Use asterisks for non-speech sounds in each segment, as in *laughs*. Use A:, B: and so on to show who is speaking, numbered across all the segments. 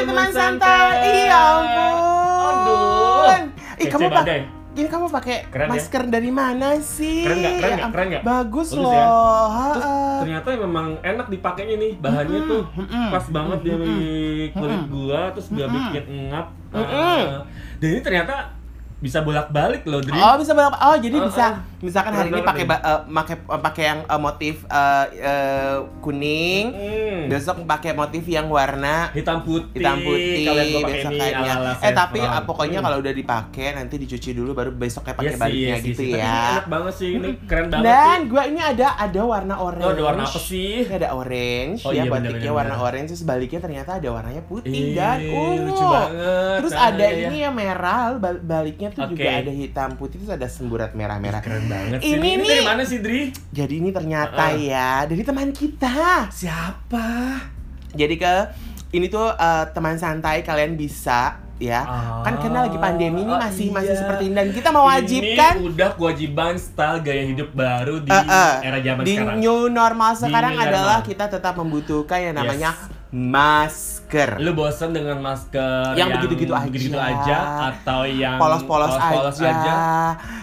A: teman santai. Iya ampun.
B: Aduh.
A: Ih,
B: Kece
A: kamu pakai ini kamu pakai
B: Keren ya?
A: masker dari mana sih?
B: Keren nggak? Keren
A: Ya
B: nggak?
A: am-
B: Keren nggak?
A: Bagus,
B: Bagus
A: loh.
B: ya? Terus ternyata memang enak dipakainya nih bahannya tuh
A: mm-mm.
B: pas banget di kulit gua terus dia bikin ngap. Ah. Dan ini ternyata bisa bolak-balik loh, Dri.
A: Oh bisa berapa? Oh jadi
B: Uh-uh.
A: bisa misalkan hari ini
B: Keren
A: pakai
B: banget
A: ba- eh, pakai pakai yang eh, motif eh, eh, kuning,
B: Hmm.
A: besok pakai motif yang warna
B: hitam putih.
A: hitam putih
B: pakai ala-ala
A: Eh tapi ah, pokoknya
B: Hmm.
A: kalau udah dipakai nanti dicuci dulu baru besoknya pakai
B: sih,
A: baliknya
B: sih,
A: gitu.
B: Tapi ini
A: ya.
B: enak banget sih, ini keren banget
A: Dan
B: sih.
A: gua ini ada ada warna orange.
B: Oh, ada warna apa sih?
A: Ini ada orange
B: Oh,
A: ya
B: iya,
A: batiknya
B: bener-bener.
A: warna orange terus baliknya ternyata ada warnanya putih
B: Ih,
A: dan ungu.
B: lucu banget.
A: Terus ada
B: iya, iya.
A: ini yang merah bal- baliknya tuh juga
B: Oke.
A: ada hitam putih terus ada semburat merah-merah.
B: Keren banget sih.
A: Ini
B: Ini,
A: nih-
B: dari mana sih, Dri?
A: Jadi ini ternyata
B: Uh-uh.
A: ya dari teman kita.
B: Siapa?
A: Jadi ke ini tuh eh, teman santai kalian bisa ya.
B: Ah,
A: kan karena lagi pandemi ini
B: ah,
A: masih
B: iya.
A: masih seperti ini dan kita mewajibkan
B: Ini udah kewajiban style gaya hidup baru di
A: Eh, eh,
B: era zaman
A: di
B: sekarang.
A: new normal sekarang
B: new
A: adalah
B: normal.
A: kita tetap membutuhkan yang namanya
B: Yes.
A: Masker.
B: Lu bosan dengan masker
A: Yang begitu-gitu aja.
B: begitu aja atau yang
A: Polos-polos
B: polos-polos
A: aja.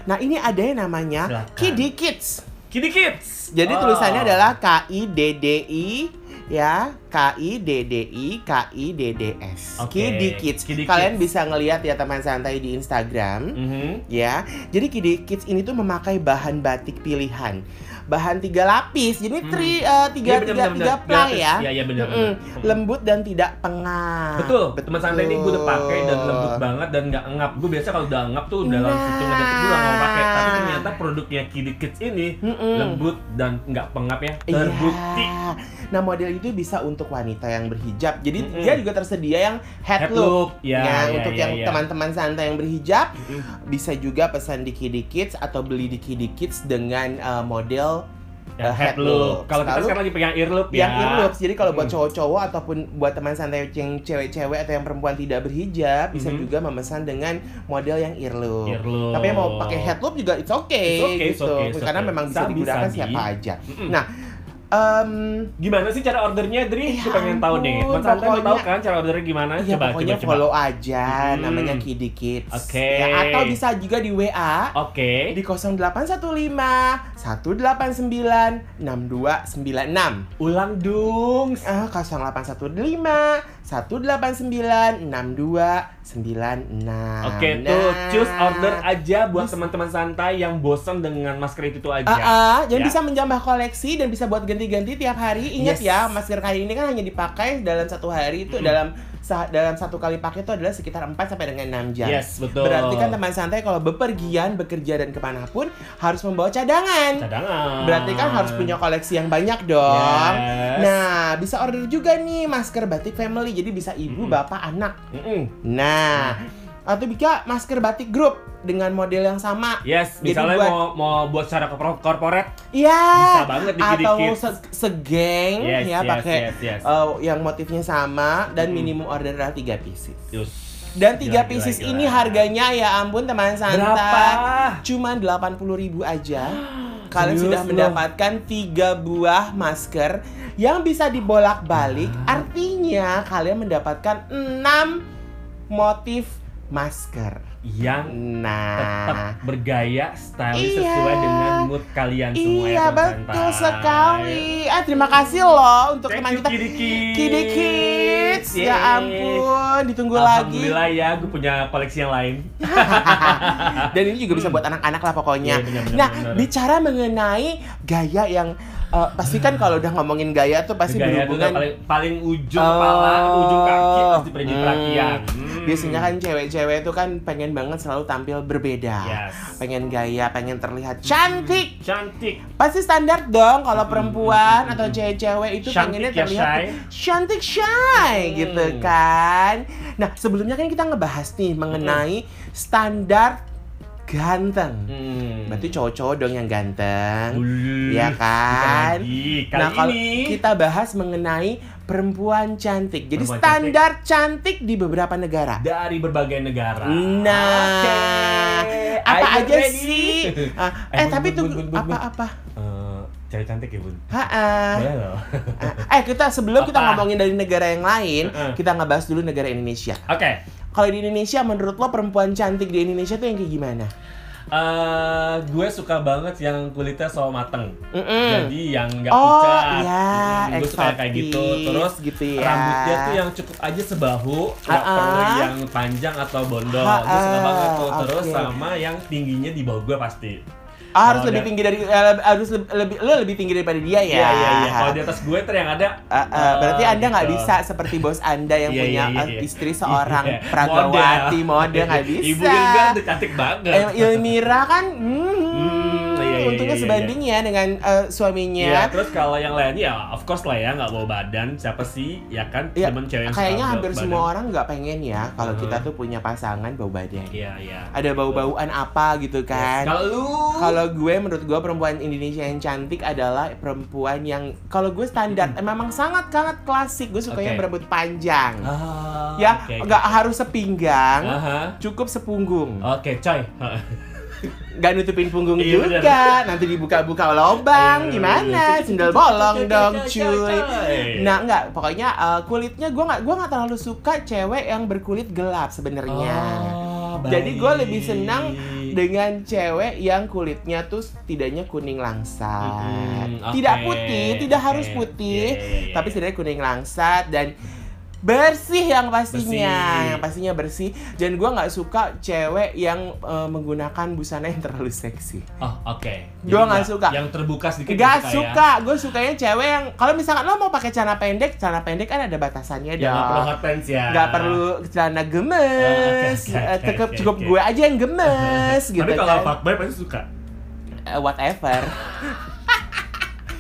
A: Nah, ini ada yang namanya. Kiddie Kids.
B: Kiddie Kids.
A: Jadi
B: Oh.
A: tulisannya adalah K I D D I ya K I D D I K I D D S.
B: Oke,
A: Kiddie Kids.
B: Kiddie
A: Kalian
B: Kids.
A: bisa ngelihat ya teman santai di Instagram.
B: Mhm.
A: Ya, jadi Kiddie Kids ini tuh memakai bahan batik pilihan, bahan tiga lapis, jadi
B: Hmm.
A: tri, eh, tiga
B: Iya, bener,
A: tiga
B: bener,
A: tiga
B: bener.
A: ply
B: Gratis.
A: ya,
B: Iya, iya, bener,
A: lembut dan tidak pengap.
B: Betul, teman santai ini gue udah pakai dan
A: Betul.
B: lembut banget dan nggak ngap. Gue biasa kalau udah ngap tuh dalam
A: Nah.
B: hitungan detik gue nggak mau pakai. Tapi ternyata produknya Kiddie Kids ini
A: Mm-mm.
B: lembut dan nggak pengap ya.
A: Iya.
B: Terbukti.
A: Nah model itu bisa untuk wanita yang berhijab. Jadi
B: Mm-mm.
A: dia juga tersedia yang head,
B: Head
A: look.
B: look, ya,
A: Nah,
B: ya,
A: untuk
B: ya,
A: yang
B: ya.
A: teman-teman santai yang berhijab
B: Mm-mm.
A: bisa juga pesan di Kiddie Kids atau beli di Kiddie Kids dengan uh, model
B: Ya,
A: uh,
B: head look. Kalau kita sekarang lagi pegang ear loop ya.
A: yang earlobes. Jadi kalau buat
B: Mm.
A: cowok-cowok ataupun buat teman santai yang cewek-cewek atau yang perempuan tidak berhijab bisa
B: Mhm.
A: juga memesan dengan model yang earlobe.
B: Earlobe.
A: Tapi yang mau pakai head loop juga it's okay,
B: It's okay, it's
A: gitu.
B: okay, it's
A: Karena
B: okay.
A: memang bisa
B: Sabi,
A: digunakan
B: sabi.
A: siapa aja.
B: Mm-mm.
A: Nah, em,
B: Gimana sih cara ordernya, Dri?
A: Ya
B: Gue pengen tahu Teman santai mau tahu kan cara ordernya gimana?
A: Ya
B: coba,
A: pokoknya
B: coba, coba.
A: follow aja
B: Hmm.
A: namanya Kiddie Kids.
B: Oke.
A: Ya, atau bisa juga di WA
B: Oke.
A: di 0815 189 6296.
B: Ulang dong.
A: Ah, 0815 189 6296.
B: Oke
A: Nah.
B: tuh, choose order aja buat teman-teman santai yang bosan dengan masker itu, itu aja.
A: Ah, ah, dan
B: Ya.
A: bisa menjambah koleksi dan bisa buat ganti-ganti tiap hari. Ingat
B: Yes.
A: ya, masker kain ini kan hanya dipakai dalam satu hari itu
B: Mm.
A: dalam sa- dalam satu kali pakai itu adalah sekitar 4 sampai dengan 6 jam.
B: Yes, betul.
A: Berarti kan teman santai kalau bepergian, bekerja dan ke mana pun harus membawa cadangan.
B: cadangan.
A: Berarti kan harus punya koleksi yang banyak dong.
B: Yes.
A: Nah, bisa order juga nih masker batik family. Jadi bisa ibu,
B: Mm-mm.
A: bapak, anak.
B: Mm-mm.
A: Nah, atau bisa masker batik grup dengan model yang sama.
B: Yes,
A: Jadi
B: misalnya
A: buat-
B: mau mau buat secara korpor- korporat
A: Iya.
B: bisa banget
A: Atau
B: dikit-dikit.
A: se- segeng
B: Yes,
A: ya
B: yes,
A: pakai
B: yes, yes.
A: eh, yang motifnya sama dan
B: Mm-mm.
A: minimum order adalah 3 pieces.
B: Yus.
A: Dan tiga
B: Gila, gila,
A: pieces
B: gila.
A: ini harganya ya ampun teman santai.
B: Berapa?
A: Cuman 80.000 aja. *gasps* Kalian
B: Serius
A: sudah mendapatkan tiga buah masker yang bisa dibolak-balik. Artinya kalian mendapatkan 6 motif masker.
B: Yang tetap
A: Nah,
B: bergaya stylish
A: Iya.
B: sesuai dengan mood kalian semua ya
A: iya
B: teman
A: betul
B: santai.
A: sekali. Ah terima kasih loh untuk
B: Thank
A: teman
B: you,
A: kita
B: Kiddie Kids.
A: Kiddie Kids. Ya ampun, ditunggu lagi.
B: Alhamdulillah ya, gue punya koleksi yang lain. *laughs*
A: Dan ini juga bisa buat anak-anak lah pokoknya.
B: Iya, benar, benar,
A: nah,
B: benar.
A: bicara mengenai gaya yang eh, pasti kan kalau udah ngomongin gaya tuh pasti
B: Gaya tuh
A: berhubungan
B: paling paling ujung
A: Oh.
B: kepala, ujung kaki pasti pergi
A: Hmm.
B: perhatian.
A: Biasanya kan cewek-cewek tuh kan pengen banget selalu tampil berbeda.
B: Yes.
A: Pengen gaya, pengen terlihat cantik.
B: cantik.
A: Pasti standar dong kalau
B: Hmm,
A: perempuan
B: hmm,
A: atau
B: hmm.
A: cewek-cewek itu
B: Cantik
A: pengennya
B: ya,
A: terlihat
B: Shay?
A: cantik shy
B: Hmm.
A: gitu kan. Nah, sebelumnya kan kita ngebahas nih mengenai standar ganteng.
B: Hmm.
A: Berarti cowok-cowok dong yang ganteng.
B: Wih,
A: ya kan?
B: lagi. Kali
A: nah, kalau
B: ini
A: kita bahas mengenai perempuan cantik. Jadi
B: Perempuan
A: standar cantik. di beberapa negara.
B: dari berbagai negara.
A: Nah,
B: Oke.
A: apa aja
B: ready?
A: sih? *laughs* Ah,
B: Eh,
A: eh,
B: bun,
A: tapi
B: bun,
A: tunggu
B: bun,
A: apa-apa?
B: Cari cantik ya bun.
A: Ha-ha.
B: Boleh loh.
A: Eh kita sebelum kita
B: Apa?
A: ngomongin dari negara yang lain,
B: Heeh.
A: kita ngebahas dulu negara Indonesia.
B: Oke.
A: Kalau di Indonesia, menurut lo perempuan cantik di Indonesia tuh yang kayak gimana?
B: Eh, gue suka banget yang kulitnya selalu mateng.
A: Mm-mm.
B: Jadi yang nggak
A: Oh,
B: pucat.
A: iya,
B: Hmm, gue suka kayak gitu. Terus
A: gitu ya.
B: rambutnya tuh yang cukup aja sebahu, nggak perlu yang panjang atau bondol. Gue suka banget tuh. Terus
A: oke.
B: sama yang tingginya di bawah gue pasti.
A: Ah, harus lebih tinggi dari eh, harus lebih, lebih lo lebih tinggi daripada dia ya.
B: Iya iya iya. Kalau di atas gue tuh yang ada.
A: Ah, ah, berarti
B: eh,
A: anda nggak
B: gitu.
A: bisa seperti bos anda yang
B: Iya,
A: punya
B: iya, iya,
A: eh,
B: iya.
A: istri seorang
B: Iya.
A: pragawati mode nggak bisa.
B: Ibu Ilga cantik banget.
A: Eh, Ilmira kan, Hmm,
B: iya, iya, iya, iya.
A: sebanding ya dengan eh, suaminya.
B: Iya, terus kalau yang lainnya ya of course lah ya nggak bawa badan siapa sih ya kan
A: Iya,
B: temen cewek yang
A: kayaknya hampir
B: bawa
A: semua
B: badan.
A: orang nggak pengen ya kalau
B: Uh-huh.
A: kita tuh punya pasangan bau badan.
B: Iya iya.
A: Ada bau-bauan apa gitu kan?
B: Kalau lu
A: Kalau gue menurut gue perempuan Indonesia yang cantik adalah perempuan yang kalau gue standar eh, memang sangat sangat klasik. Gue sukanya
B: Oke.
A: berambut panjang.
B: Ah,
A: ya, nggak
B: oke.
A: harus sepinggang,
B: Aha.
A: cukup sepunggung.
B: Oke, coy. *laughs*
A: Nggak nutupin punggung
B: Iya,
A: juga.
B: benar.
A: Nanti dibuka-buka lubang,
B: Iya,
A: gimana?
B: iya.
A: Sendal bolong dong, cuy. Nah, nggak, pokoknya eh, kulitnya gue nggak gue nggak terlalu suka cewek yang berkulit gelap sebenarnya.
B: Oh,
A: Jadi gue lebih senang dengan cewek yang kulitnya tuh setidaknya kuning langsat.
B: Mm-mm,
A: Tidak
B: oke,
A: putih, tidak
B: oke.
A: harus putih,
B: Iya, iya, iya,
A: tapi
B: iya.
A: setidaknya kuning langsat dan bersih yang pastinya,
B: Bersih.
A: yang pastinya bersih. Dan gue nggak suka cewek yang eh, menggunakan busana yang terlalu seksi.
B: Oh, oke. Jadi
A: Gua nggak suka.
B: Yang terbuka sedikit
A: Gak
B: ya?
A: suka, gue sukanya cewek yang kalau misalkan lo mau pakai celana pendek, celana pendek kan ada batasannya
B: Ya nggak perlu
A: dong.
B: hot pants ya.
A: Nggak perlu celana gemes,
B: oke, oke,
A: Eh, cukup
B: oke,
A: cukup
B: oke.
A: gue aja yang gemes *laughs* gitu
B: Tapi kalau
A: kan.
B: fuckboy pasti suka.
A: Eh, whatever. *laughs*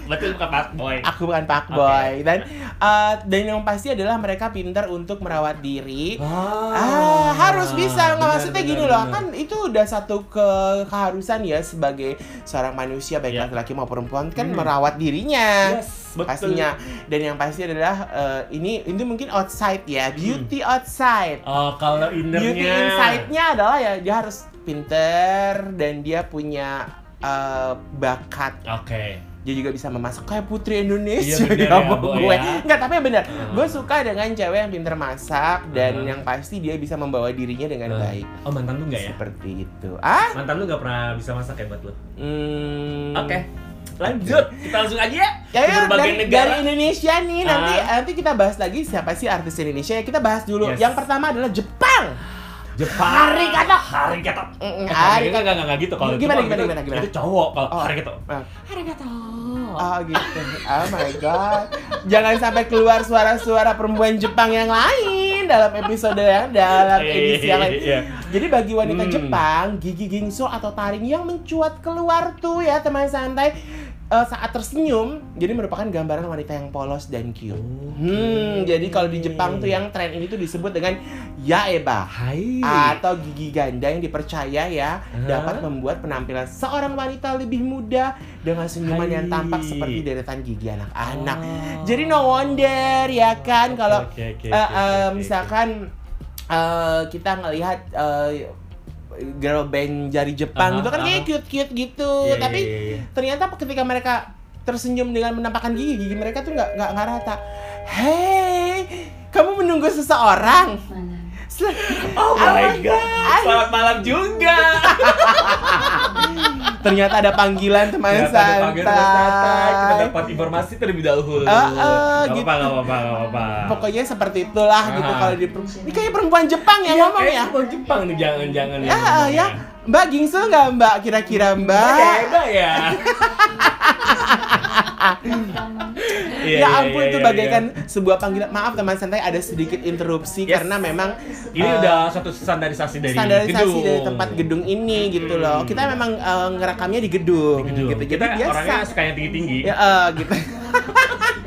B: Berarti bukan fuckboy.
A: Aku bukan pak boy dan eh, dan yang pasti adalah mereka pintar untuk merawat diri. Ah, harus bisa nggak maksudnya
B: benar,
A: gini loh
B: benar.
A: kan itu udah satu ke keharusan ya sebagai seorang manusia baik
B: Iya.
A: laki-laki maupun perempuan kan
B: Hmm.
A: merawat dirinya
B: Yes, betul.
A: pastinya dan yang pasti adalah eh, ini ini mungkin outside ya beauty outside
B: Oh, kalau innernya.
A: beauty inside-nya adalah ya dia harus pinter dan dia punya eh, bakat
B: Oke.
A: Dia juga bisa memasak kayak putri Indonesia
B: Iya, bener
A: ya,
B: ya,
A: gue
B: ya.
A: nggak tapi benar
B: Hmm.
A: gue suka dengan cewek yang pinter masak dan
B: Hmm.
A: yang pasti dia bisa membawa dirinya dengan baik
B: Oh, mantan lu nggak ya?
A: seperti itu ah
B: Mantan lu nggak pernah bisa masak ya buat lu?
A: hmm,
B: Oke. Lanjut, kita langsung aja ya.
A: Ya, ya,
B: berbagai
A: dari,
B: negara.
A: dari Indonesia nih nanti
B: Ah.
A: nanti kita bahas lagi siapa sih artis Indonesia ya kita bahas dulu
B: Yes.
A: yang pertama adalah Jepang
B: Jepang.
A: Hari kata.
B: Hari kata. Eh,
A: hari
B: enggak, enggak, enggak, gitu. Kalau
A: Gimana, gimana, gimana, gimana?
B: Itu cowok kalau
A: Oh.
B: hari kata.
A: Ah.
B: Hari kata.
A: Oh gitu. Oh my god. Jangan sampai keluar suara-suara perempuan Jepang yang lain dalam episode yang dalam edisi yang lain.
B: Iya.
A: Jadi bagi wanita
B: Hmm.
A: Jepang, gigi gingso atau taring yang mencuat keluar tuh ya teman santai eh, saat tersenyum, jadi merupakan gambaran wanita yang polos dan cute. Hmm, jadi kalau di Jepang tuh yang tren ini tuh disebut dengan yaeba
B: Hai.
A: atau gigi ganda yang dipercaya ya
B: Hah?
A: dapat membuat penampilan seorang wanita lebih muda dengan senyuman yang tampak
B: Hai.
A: seperti deretan gigi anak-anak.
B: Oh.
A: Jadi no wonder ya kan kalau eh, eh, misalkan kita ngelihat eh, girl band jari Jepang
B: Aha,
A: itu kan kayak cute-cute gitu,
B: Iya,
A: tapi
B: iya, iya, iya.
A: ternyata ketika mereka tersenyum dengan menampakkan gigi, gigi mereka tuh nggak nggak nggak rata. Hey, kamu menunggu seseorang? Sel-
B: Oh my god.
A: God.
B: Selamat malam juga. *laughs*
A: Ternyata ada panggilan teman
B: Ternyata ada panggilan teman santai. Dapat informasi terlebih dahulu.
A: Ah, ah,
B: Gak
A: gitu.
B: apa-apa, gak apa-apa, gak apa-apa.
A: Pokoknya seperti itulah gitu
B: Ah.
A: kalau di ini kayak perempuan Jepang yang ngomong
B: eh,
A: ya.
B: Orang Jepang nih jangan-jangan yang
A: Ya,
B: ngomong
A: ya. Mbak Gingsu nggak Mbak kira-kira Mbak?
B: Hebat ya. *laughs* Iya,
A: ya
B: iya,
A: ampun
B: iya,
A: itu
B: iya,
A: bagaikan sebuah panggilan. Maaf teman santai ada sedikit interupsi
B: Yes.
A: karena memang
B: Ini
A: eh,
B: udah satu standarisasi dari
A: standarisasi
B: gedung.
A: dari tempat gedung ini gitu loh. Kita memang eh, ngerekamnya di gedung,
B: Di gedung.
A: gitu.
B: Kita
A: Jadi biasa.
B: orangnya suka yang tinggi-tinggi.
A: Ya eh, gitu. *laughs*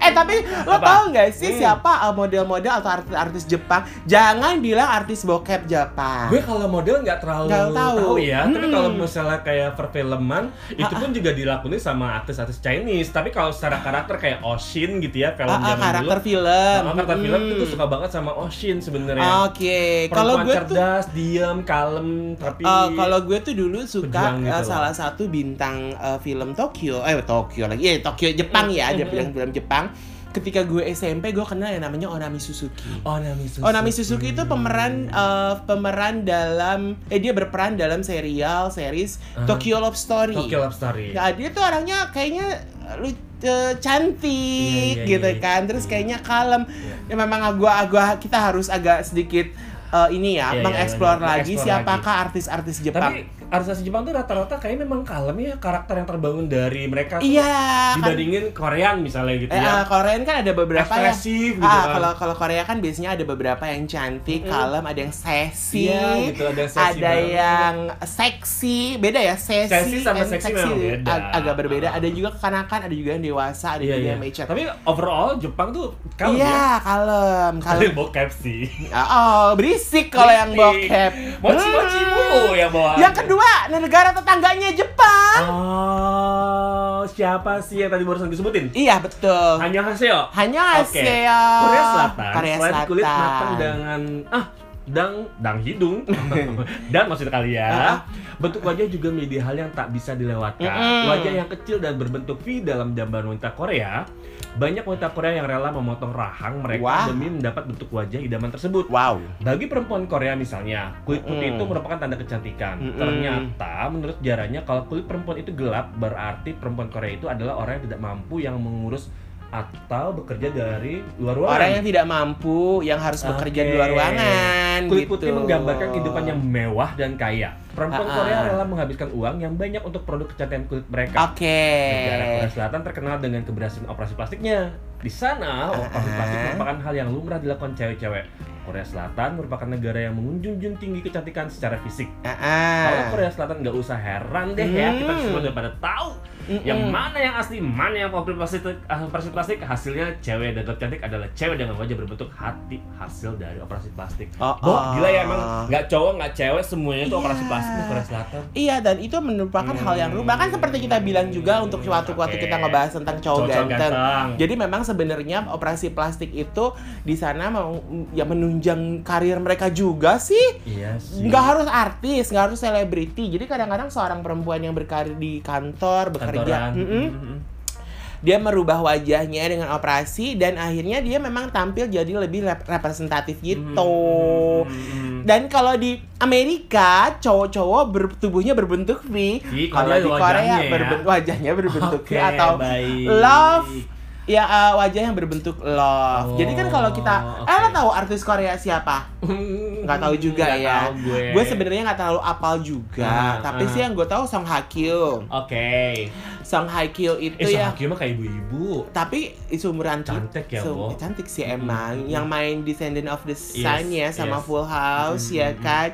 A: eh Tapi lo
B: Apa?
A: tau nggak sih
B: Hmm.
A: siapa uh, model-model atau artis-artis Jepang? Jangan bilang artis bokep Jepang.
B: Gue kalau model nggak terlalu
A: Nggak tahu.
B: tahu ya, tapi
A: Hmm.
B: kalau misalnya kayak perfilman itu pun juga dilakukan sama artis-artis Chinese. Tapi kalau secara karakter kayak Oshin gitu ya, film
A: Ah, ah,
B: zaman
A: karakter
B: dulu.
A: film.
B: Sama karakter film
A: Hmm.
B: itu gue suka banget sama Oshin sebenarnya.
A: Oke, kalau
B: Perempuan
A: gue tuh
B: cerdas, diam, kalem, tapi
A: Uh, kalau gue tuh dulu suka
B: gitu
A: uh, salah satu bintang uh, film Tokyo, eh Tokyo lagi, eh Tokyo Jepang ya, dia bilang film Jepang. Ketika gue SMP, gue kenal yang namanya Onami Suzuki.
B: Onami Suzuki.
A: Onami Suzuki itu pemeran uh, pemeran dalam, eh dia berperan dalam serial series
B: Aha.
A: Tokyo Love Story.
B: Tokyo Love Story.
A: Ya, dia tuh orangnya kayaknya lu uh, cantik
B: Iya, iya,
A: gitu
B: iya,
A: kan, terus kayaknya kalem.
B: Iya.
A: Ya memang agak agak kita harus agak sedikit uh, ini ya,
B: Iya, iya,
A: mengeksplor
B: iya,
A: lagi
B: mengeksplor
A: siapakah artis-artis Jepang.
B: Tapi artis Jepang tuh rata-rata kayaknya memang kalem ya karakter yang terbangun dari mereka tuh
A: Iya, kan.
B: dibandingin Korean misalnya gitu
A: Eh,
B: ya.
A: uh, Korean kan ada beberapa ya.
B: Ekspresif gitu
A: Ah,
B: kan.
A: kalau kalau Korea kan biasanya ada beberapa yang cantik,
B: Mm-mm.
A: kalem, ada yang seksi,
B: Iya, gitu, ada yang seksi
A: ada
B: banget.
A: yang seksi, beda ya, Seksi
B: sama seksi memang beda.
A: ag- agak berbeda.
B: Ah.
A: Ada juga kekanakan, ada juga yang dewasa, ada
B: Iya,
A: juga
B: iya.
A: yang mature.
B: Tapi overall Jepang tuh kalem
A: iya,
B: ya.
A: kalem, kalem.
B: bokep sih.
A: Oh, berisik kalau yang bokep.
B: Mochi-mochi
A: Hmm.
B: mulu yang bawa.
A: Yang kedua, negara tetangganya Jepang.
B: Oh, siapa sih yang tadi barusan disebutin?
A: Iya, betul.
B: Hanya Haseo.
A: Hanya
B: Oke.
A: Asia.
B: Korea Selatan,
A: Korea
B: selain
A: Selatan.
B: kulit matang dengan ah dang dang hidung *laughs* dan maksud kali ya
A: Ah.
B: Bentuk wajah juga menjadi hal yang tak bisa dilewatkan wajah yang kecil dan berbentuk V dalam gambar wanita Korea banyak wanita Korea yang rela memotong rahang mereka
A: Wah.
B: demi mendapat bentuk wajah idaman tersebut
A: Wow.
B: bagi perempuan Korea misalnya, kulit putih
A: Mm-mm.
B: itu merupakan tanda kecantikan.
A: Mm-mm.
B: Ternyata menurut sejarahnya kalau kulit perempuan itu gelap berarti perempuan Korea itu adalah orang yang tidak mampu yang mengurus atau bekerja dari luar ruangan.
A: Orang yang tidak mampu, yang harus bekerja di luar ruangan.
B: Kulit
A: gitu.
B: putih menggambarkan kehidupan yang mewah dan kaya. Perempuan
A: Ah-ah.
B: Korea rela menghabiskan uang yang banyak untuk produk kecantikan kulit mereka.
A: Oke.
B: Negara Korea Selatan terkenal dengan keberhasilan operasi plastiknya. Di sana, operasi
A: Ah.
B: plastik merupakan hal yang lumrah dilakukan cewek-cewek. Korea Selatan merupakan negara yang menjunjung tinggi kecantikan secara fisik.
A: Ah, ah.
B: Kalau Korea Selatan nggak usah heran deh ya, kita
A: Hmm.
B: semua udah pada tahu
A: Mm-mm.
B: yang mana yang asli, mana yang operasi plastik, operasi plastik. Hasilnya cewek dan cantik adalah cewek dengan wajah berbentuk hati hasil dari operasi plastik.
A: Oh, oh.
B: gila ya emang nggak cowok nggak cewek semuanya itu operasi
A: Iya.
B: plastik di Korea Selatan.
A: Iya dan itu merupakan hal yang
B: Hmm.
A: bahkan seperti kita bilang juga untuk suatu waktu
B: Oke.
A: kita ngebahas tentang cowok
B: Cowok
A: ganteng.
B: ganteng.
A: Jadi memang sebenarnya operasi plastik itu di sana mau ya menunjang karir mereka juga sih.
B: Iya sih.
A: Nggak harus artis, nggak harus selebriti. Jadi kadang-kadang seorang perempuan yang berkarir di kantor, bekerja,
B: Kantoran.
A: mm-mm,
B: Mm-mm.
A: dia merubah wajahnya dengan operasi dan akhirnya dia memang tampil jadi lebih rep- representatif gitu.
B: Mm-mm.
A: Dan kalau di Amerika cowok-cowok bertubuhnya berbentuk V,
B: V,
A: kalau di Korea
B: ya.
A: berbentuk wajahnya berbentuk V
B: Oke,
A: atau
B: baik.
A: love ya eh, wajah yang berbentuk love. Jadi kan kalau kita
B: Oh,
A: eh lo tahu artis Korea siapa? Nggak tahu juga
B: Nggak
A: ya.
B: tahu gue.
A: Gue sebenarnya nggak terlalu apal juga,
B: Ah,
A: tapi
B: ah.
A: sih yang gue tahu Song Hye Kyo.
B: Oke.
A: Song Hye Kyo itu
B: Eh,
A: ya
B: Song Hye Kyo mah kayak ibu-ibu.
A: tapi seumuran
B: Cantik ya, Bo.
A: cantik sih emang yang main Descendant of the Sun ya
B: Yes,
A: sama
B: yes.
A: Full House ya
B: Mm-mm.
A: kan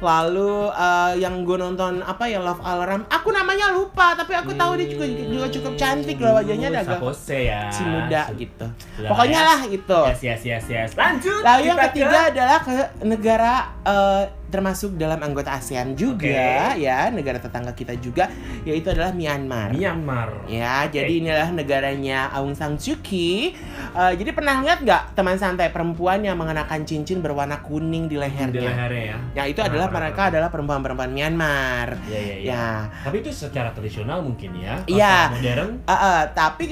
A: lalu eh, yang gue nonton apa ya Love Alarm aku namanya lupa tapi aku tahu dia juga juga cukup cantik loh wajahnya ada agak
B: Sapose ya.
A: si muda gitu
B: ya.
A: pokoknya lah itu
B: Yes, yes, yes, yes. Lanjut.
A: lalu yang ketiga
B: ke-
A: adalah ke negara eh, termasuk dalam anggota ASEAN juga
B: Oke.
A: ya negara tetangga kita juga yaitu adalah Myanmar
B: Myanmar.
A: Ya,
B: Oke.
A: jadi inilah negaranya Aung San Suu Kyi. Eh, jadi pernah lihat nggak teman santai perempuan yang mengenakan cincin berwarna kuning di lehernya?
B: Di lehernya ya.
A: Ya itu
B: Pernah,
A: adalah
B: pernah,
A: mereka
B: pernah.
A: adalah perempuan-perempuan Myanmar.
B: Iya, iya, iya.
A: Ya,
B: Tapi itu secara tradisional mungkin ya.
A: Iya.
B: Modern.
A: Eh, eh, tapi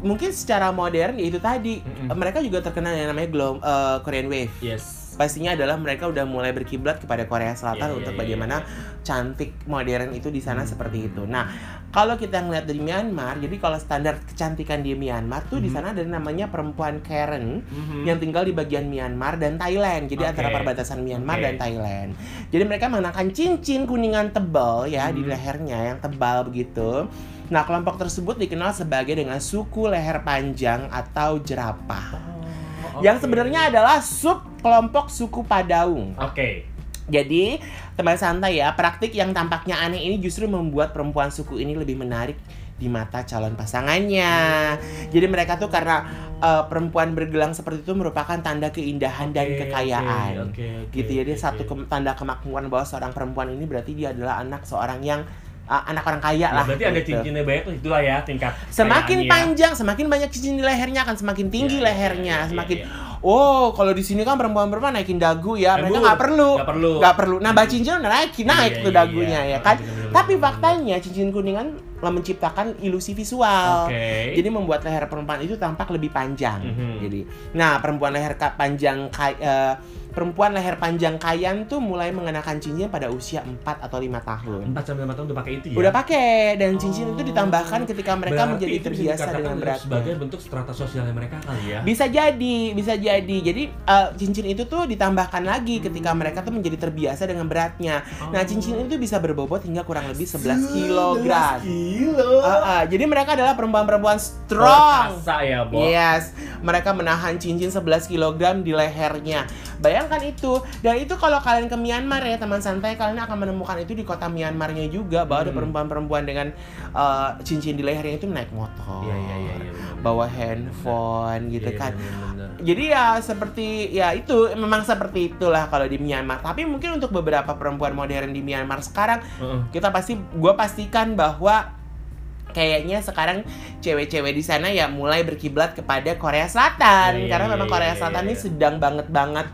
A: mungkin secara modern ya itu tadi
B: Mm-mm.
A: eh, mereka juga terkenal yang namanya glow, eh, Korean Wave.
B: Yes.
A: Pastinya adalah mereka udah mulai berkiblat kepada Korea Selatan
B: Iya, iya,
A: untuk
B: iya,
A: bagaimana
B: iya.
A: cantik modern itu di sana
B: Hmm.
A: seperti itu. Nah, kalau kita ngeliat dari Myanmar, jadi kalau standar kecantikan di Myanmar tuh di
B: Mhm.
A: sana ada namanya perempuan Karen
B: Mhm.
A: yang tinggal di bagian Myanmar dan Thailand. Jadi
B: Oke.
A: antara perbatasan Myanmar
B: Oke.
A: dan Thailand. Jadi mereka mengenakan cincin kuningan tebal ya di
B: Hmm.
A: lehernya yang tebal begitu. Nah, kelompok tersebut dikenal sebagai dengan suku leher panjang atau jerapah. Yang sebenarnya adalah sub kelompok suku Padaung.
B: Oke.
A: Jadi, teman santai ya, praktik yang tampaknya aneh ini justru membuat perempuan suku ini lebih menarik di mata calon pasangannya. Jadi mereka tuh karena eh, perempuan bergelang seperti itu merupakan tanda keindahan dan
B: Oke,
A: kekayaan.
B: oke, oke,
A: gitu jadi
B: oke,
A: satu
B: oke.
A: ke- tanda kemakmuran bahwa seorang perempuan ini berarti dia adalah anak seorang yang eh, anak orang kaya
B: Ya,
A: lah.
B: berarti ada
A: gitu.
B: cincinnya banyak tuh itulah ya tingkat
A: Semakin panjang, semakin banyak cincin di lehernya akan semakin tinggi
B: Iya, iya,
A: lehernya,
B: iya, iya,
A: semakin
B: iya.
A: Oh, kalau di sini kan perempuan-perempuan naikin dagu ya,
B: Dagu.
A: mereka nggak perlu,
B: Nggak perlu.
A: nggak perlu. Nah, mbak cincin udah naikin, naik
B: Iya,
A: tuh
B: iya,
A: dagunya
B: iya.
A: ya kan.
B: Bener-bener,
A: Tapi faktanya cincin kuningan menciptakan ilusi visual.
B: Oke.
A: Jadi membuat leher perempuan itu tampak lebih panjang.
B: Mhm.
A: Jadi, nah perempuan leher panjang kay- eh, perempuan leher panjang kayan tuh mulai mengenakan cincin pada usia 4 atau 5 tahun.
B: 4 sampai 5 tahun udah pakai itu ya.
A: Udah pakai dan cincin itu
B: Oh.
A: ditambahkan ketika mereka
B: Berarti
A: menjadi
B: itu
A: terbiasa dengan beratnya.
B: sebagai bentuk strata sosialnya mereka kali ya.
A: Bisa jadi, bisa jadi. Jadi eh, cincin itu tuh ditambahkan lagi ketika mereka tuh menjadi terbiasa dengan beratnya. Nah,
B: Oh.
A: cincin itu bisa berbobot hingga kurang lebih 11 kilogram.
B: Kilo.
A: Ah. jadi mereka adalah perempuan-perempuan strong.
B: Perkasa ya, Bo.
A: Yes, mereka menahan cincin 11 kg di lehernya. Bayangkan itu. Dan itu kalau kalian ke Myanmar ya teman santai, kalian akan menemukan itu di kota Myanmarnya juga bahwa ada
B: Hmm.
A: perempuan-perempuan dengan uh, cincin di lehernya itu naik motor.
B: Iya, iya, iya, iya. benar.
A: Bawa handphone gitu
B: Iya,
A: kan.
B: benar-benar.
A: Jadi ya seperti ya itu memang seperti itulah kalau di Myanmar. Tapi mungkin untuk beberapa perempuan modern di Myanmar sekarang
B: Heeh.
A: kita pasti gue pastikan bahwa kayaknya sekarang cewek-cewek di sana ya mulai berkiblat kepada Korea Selatan
B: Iya, iya,
A: karena memang
B: iya,
A: Korea
B: iya,
A: Selatan
B: iya.
A: ini sedang banget banget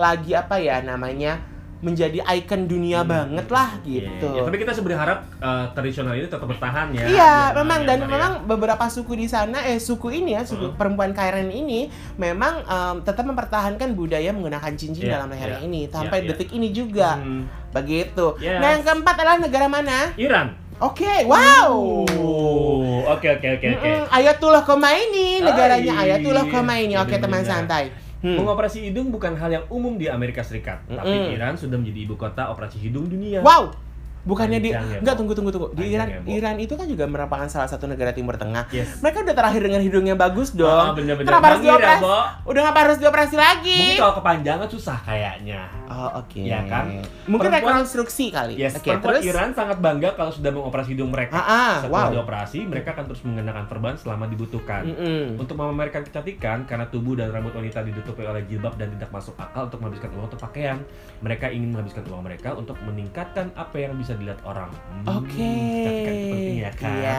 A: lagi apa ya namanya menjadi ikon dunia
B: Hmm.
A: banget lah
B: Iya,
A: gitu.
B: iya. Tapi kita sebenarnya harap eh, tradisional ini tetap bertahan ya.
A: Iya,
B: di
A: memang dan
B: ya.
A: memang beberapa suku di sana eh suku ini ya, suku
B: Heeh.
A: perempuan Karen ini memang em, tetap mempertahankan budaya menggunakan cincin
B: Iya,
A: dalam lehernya
B: iya.
A: ini sampai
B: Iya, iya.
A: detik ini juga.
B: Hmm.
A: Begitu.
B: Yes.
A: Nah, yang keempat adalah negara mana?
B: Iran.
A: Oke, wow.
B: Oh, Oke oke oke oke.
A: Ayatullah Khomeini negaranya
B: Ai.
A: Ayatullah Khomeini. Oke, teman
B: Bener-bener.
A: santai. Hmm.
B: Mengoperasi hidung bukan hal yang umum di Amerika Serikat, tapi
A: Mm-mm.
B: Iran sudah menjadi ibu kota operasi hidung dunia.
A: Wow. Bukannya di
B: ya,
A: Enggak, tunggu tunggu tunggu. Di Iran
B: ya.
A: Iran itu kan juga merupakan salah satu negara Timur Tengah.
B: Yes.
A: Mereka udah terakhir dengan hidungnya bagus
B: Ah,
A: dong.
B: bener-bener.
A: Kenapa harus
B: Bangir ya,
A: dioperasi? Udah ngapa harus dioperasi lagi?
B: Mungkin kalau kepanjangan susah kayaknya.
A: Oh, oke.
B: Ya kan?
A: Mungkin
B: Perempuan-
A: rekonstruksi kali.
B: Yes,
A: Oke,
B: perempuan
A: terus
B: Iran sangat bangga kalau sudah mengoperasi hidung mereka.
A: Ah, ah,
B: Setelah
A: wow.
B: dioperasi, mereka akan terus mengenakan perban selama dibutuhkan.
A: Mm-mm.
B: Untuk memamerkan kecantikan, karena tubuh dan rambut wanita ditutupi oleh jilbab dan tidak masuk akal untuk menghabiskan uang untuk pakaian, mereka ingin menghabiskan uang mereka untuk meningkatkan apa yang bisa dilihat orang. Hmm,
A: Oke.
B: kecantikan itu penting ya kan?
A: Iya.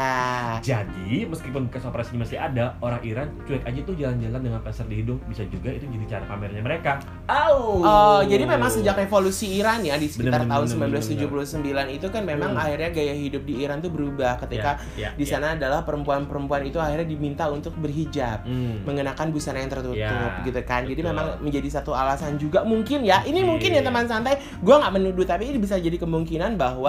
B: Jadi, meskipun bekas operasinya masih ada, orang Iran cuek aja tuh jalan-jalan dengan pasar di hidung. Bisa juga itu jadi cara pamernya mereka. Au.
A: Oh, jadi memang sejak revolusi Iran ya di sekitar
B: Bener,
A: tahun
B: bener,
A: 1979 itu kan memang
B: Hmm.
A: akhirnya gaya hidup di Iran tuh berubah ketika
B: Ya, ya,
A: di
B: ya.
A: sana adalah perempuan-perempuan itu akhirnya diminta untuk berhijab.
B: Hmm.
A: mengenakan busana yang tertutup
B: Ya,
A: gitu kan jadi
B: betul.
A: memang menjadi satu alasan juga mungkin ya ini
B: Oke.
A: mungkin ya teman santai gue nggak menuduh tapi ini bisa jadi kemungkinan bahwa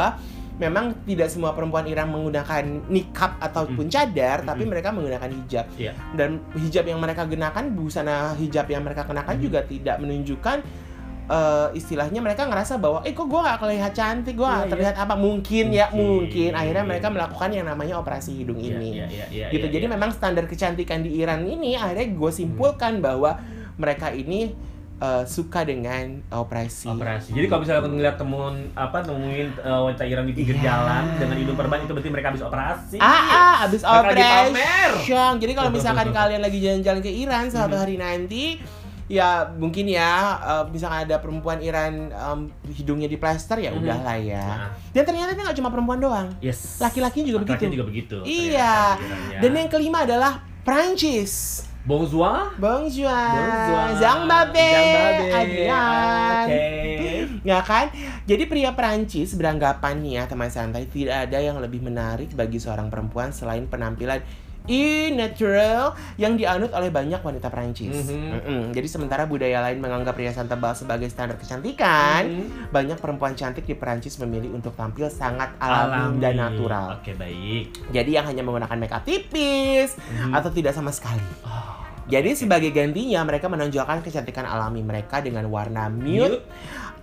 A: memang tidak semua perempuan Iran menggunakan nikab ataupun cadar tapi
B: Mm.
A: mereka menggunakan hijab
B: Iya.
A: dan hijab yang mereka gunakan busana hijab yang mereka kenakan
B: Mm.
A: juga tidak menunjukkan eh, istilahnya mereka ngerasa bahwa eh kok gue gak kelihatan cantik gue nggak
B: iya.
A: terlihat apa mungkin, ya
B: Mungkin.
A: mungkin akhirnya mereka melakukan yang namanya operasi hidung
B: Iya,
A: ini
B: iya, iya, iya,
A: gitu.
B: iya,
A: Jadi
B: iya.
A: memang standar kecantikan di Iran ini akhirnya gue simpulkan bahwa mereka ini eh, suka dengan operasi.
B: operasi. Jadi kalau misalnya ngeliat temuin apa nemuin uh, wanita Iran di pinggir
A: Iya.
B: jalan dengan hidung perban itu berarti mereka habis operasi.
A: Ah, ah, abis
B: Bakal dipamer.
A: operation. Jadi kalau misalkan kalian lagi jalan-jalan ke Iran suatu hari nanti, ya mungkin ya, eh, misalkan ada perempuan Iran em, hidungnya di plester ya
B: Mhm.
A: udahlah ya.
B: Nah,
A: Dan ternyata itu nggak cuma perempuan doang,
B: yes.
A: laki-laki juga
B: Laki-laki
A: begitu.
B: juga begitu.
A: Iya.
B: ya.
A: Dan yang kelima adalah Prancis.
B: Bonjour.
A: Bonjour,
B: Bonjour.
A: Zhang Babe. Adrian.
B: Oke.
A: Ya kan? Jadi pria Perancis beranggapan nih ya teman santai tidak ada yang lebih menarik bagi seorang perempuan selain penampilan e-natural yang dianut oleh banyak wanita Perancis.
B: Mhm.
A: Mm-mm. Jadi sementara budaya lain menganggap perhiasan tebal sebagai standar kecantikan,
B: Hmm.
A: banyak perempuan cantik di Perancis memilih untuk tampil sangat alami, dan natural.
B: Oke, baik.
A: Jadi yang hanya menggunakan makeup tipis
B: Mhm.
A: atau tidak sama sekali.
B: Oh,
A: Jadi sebagai gantinya mereka menonjolkan kecantikan alami mereka dengan warna Nude.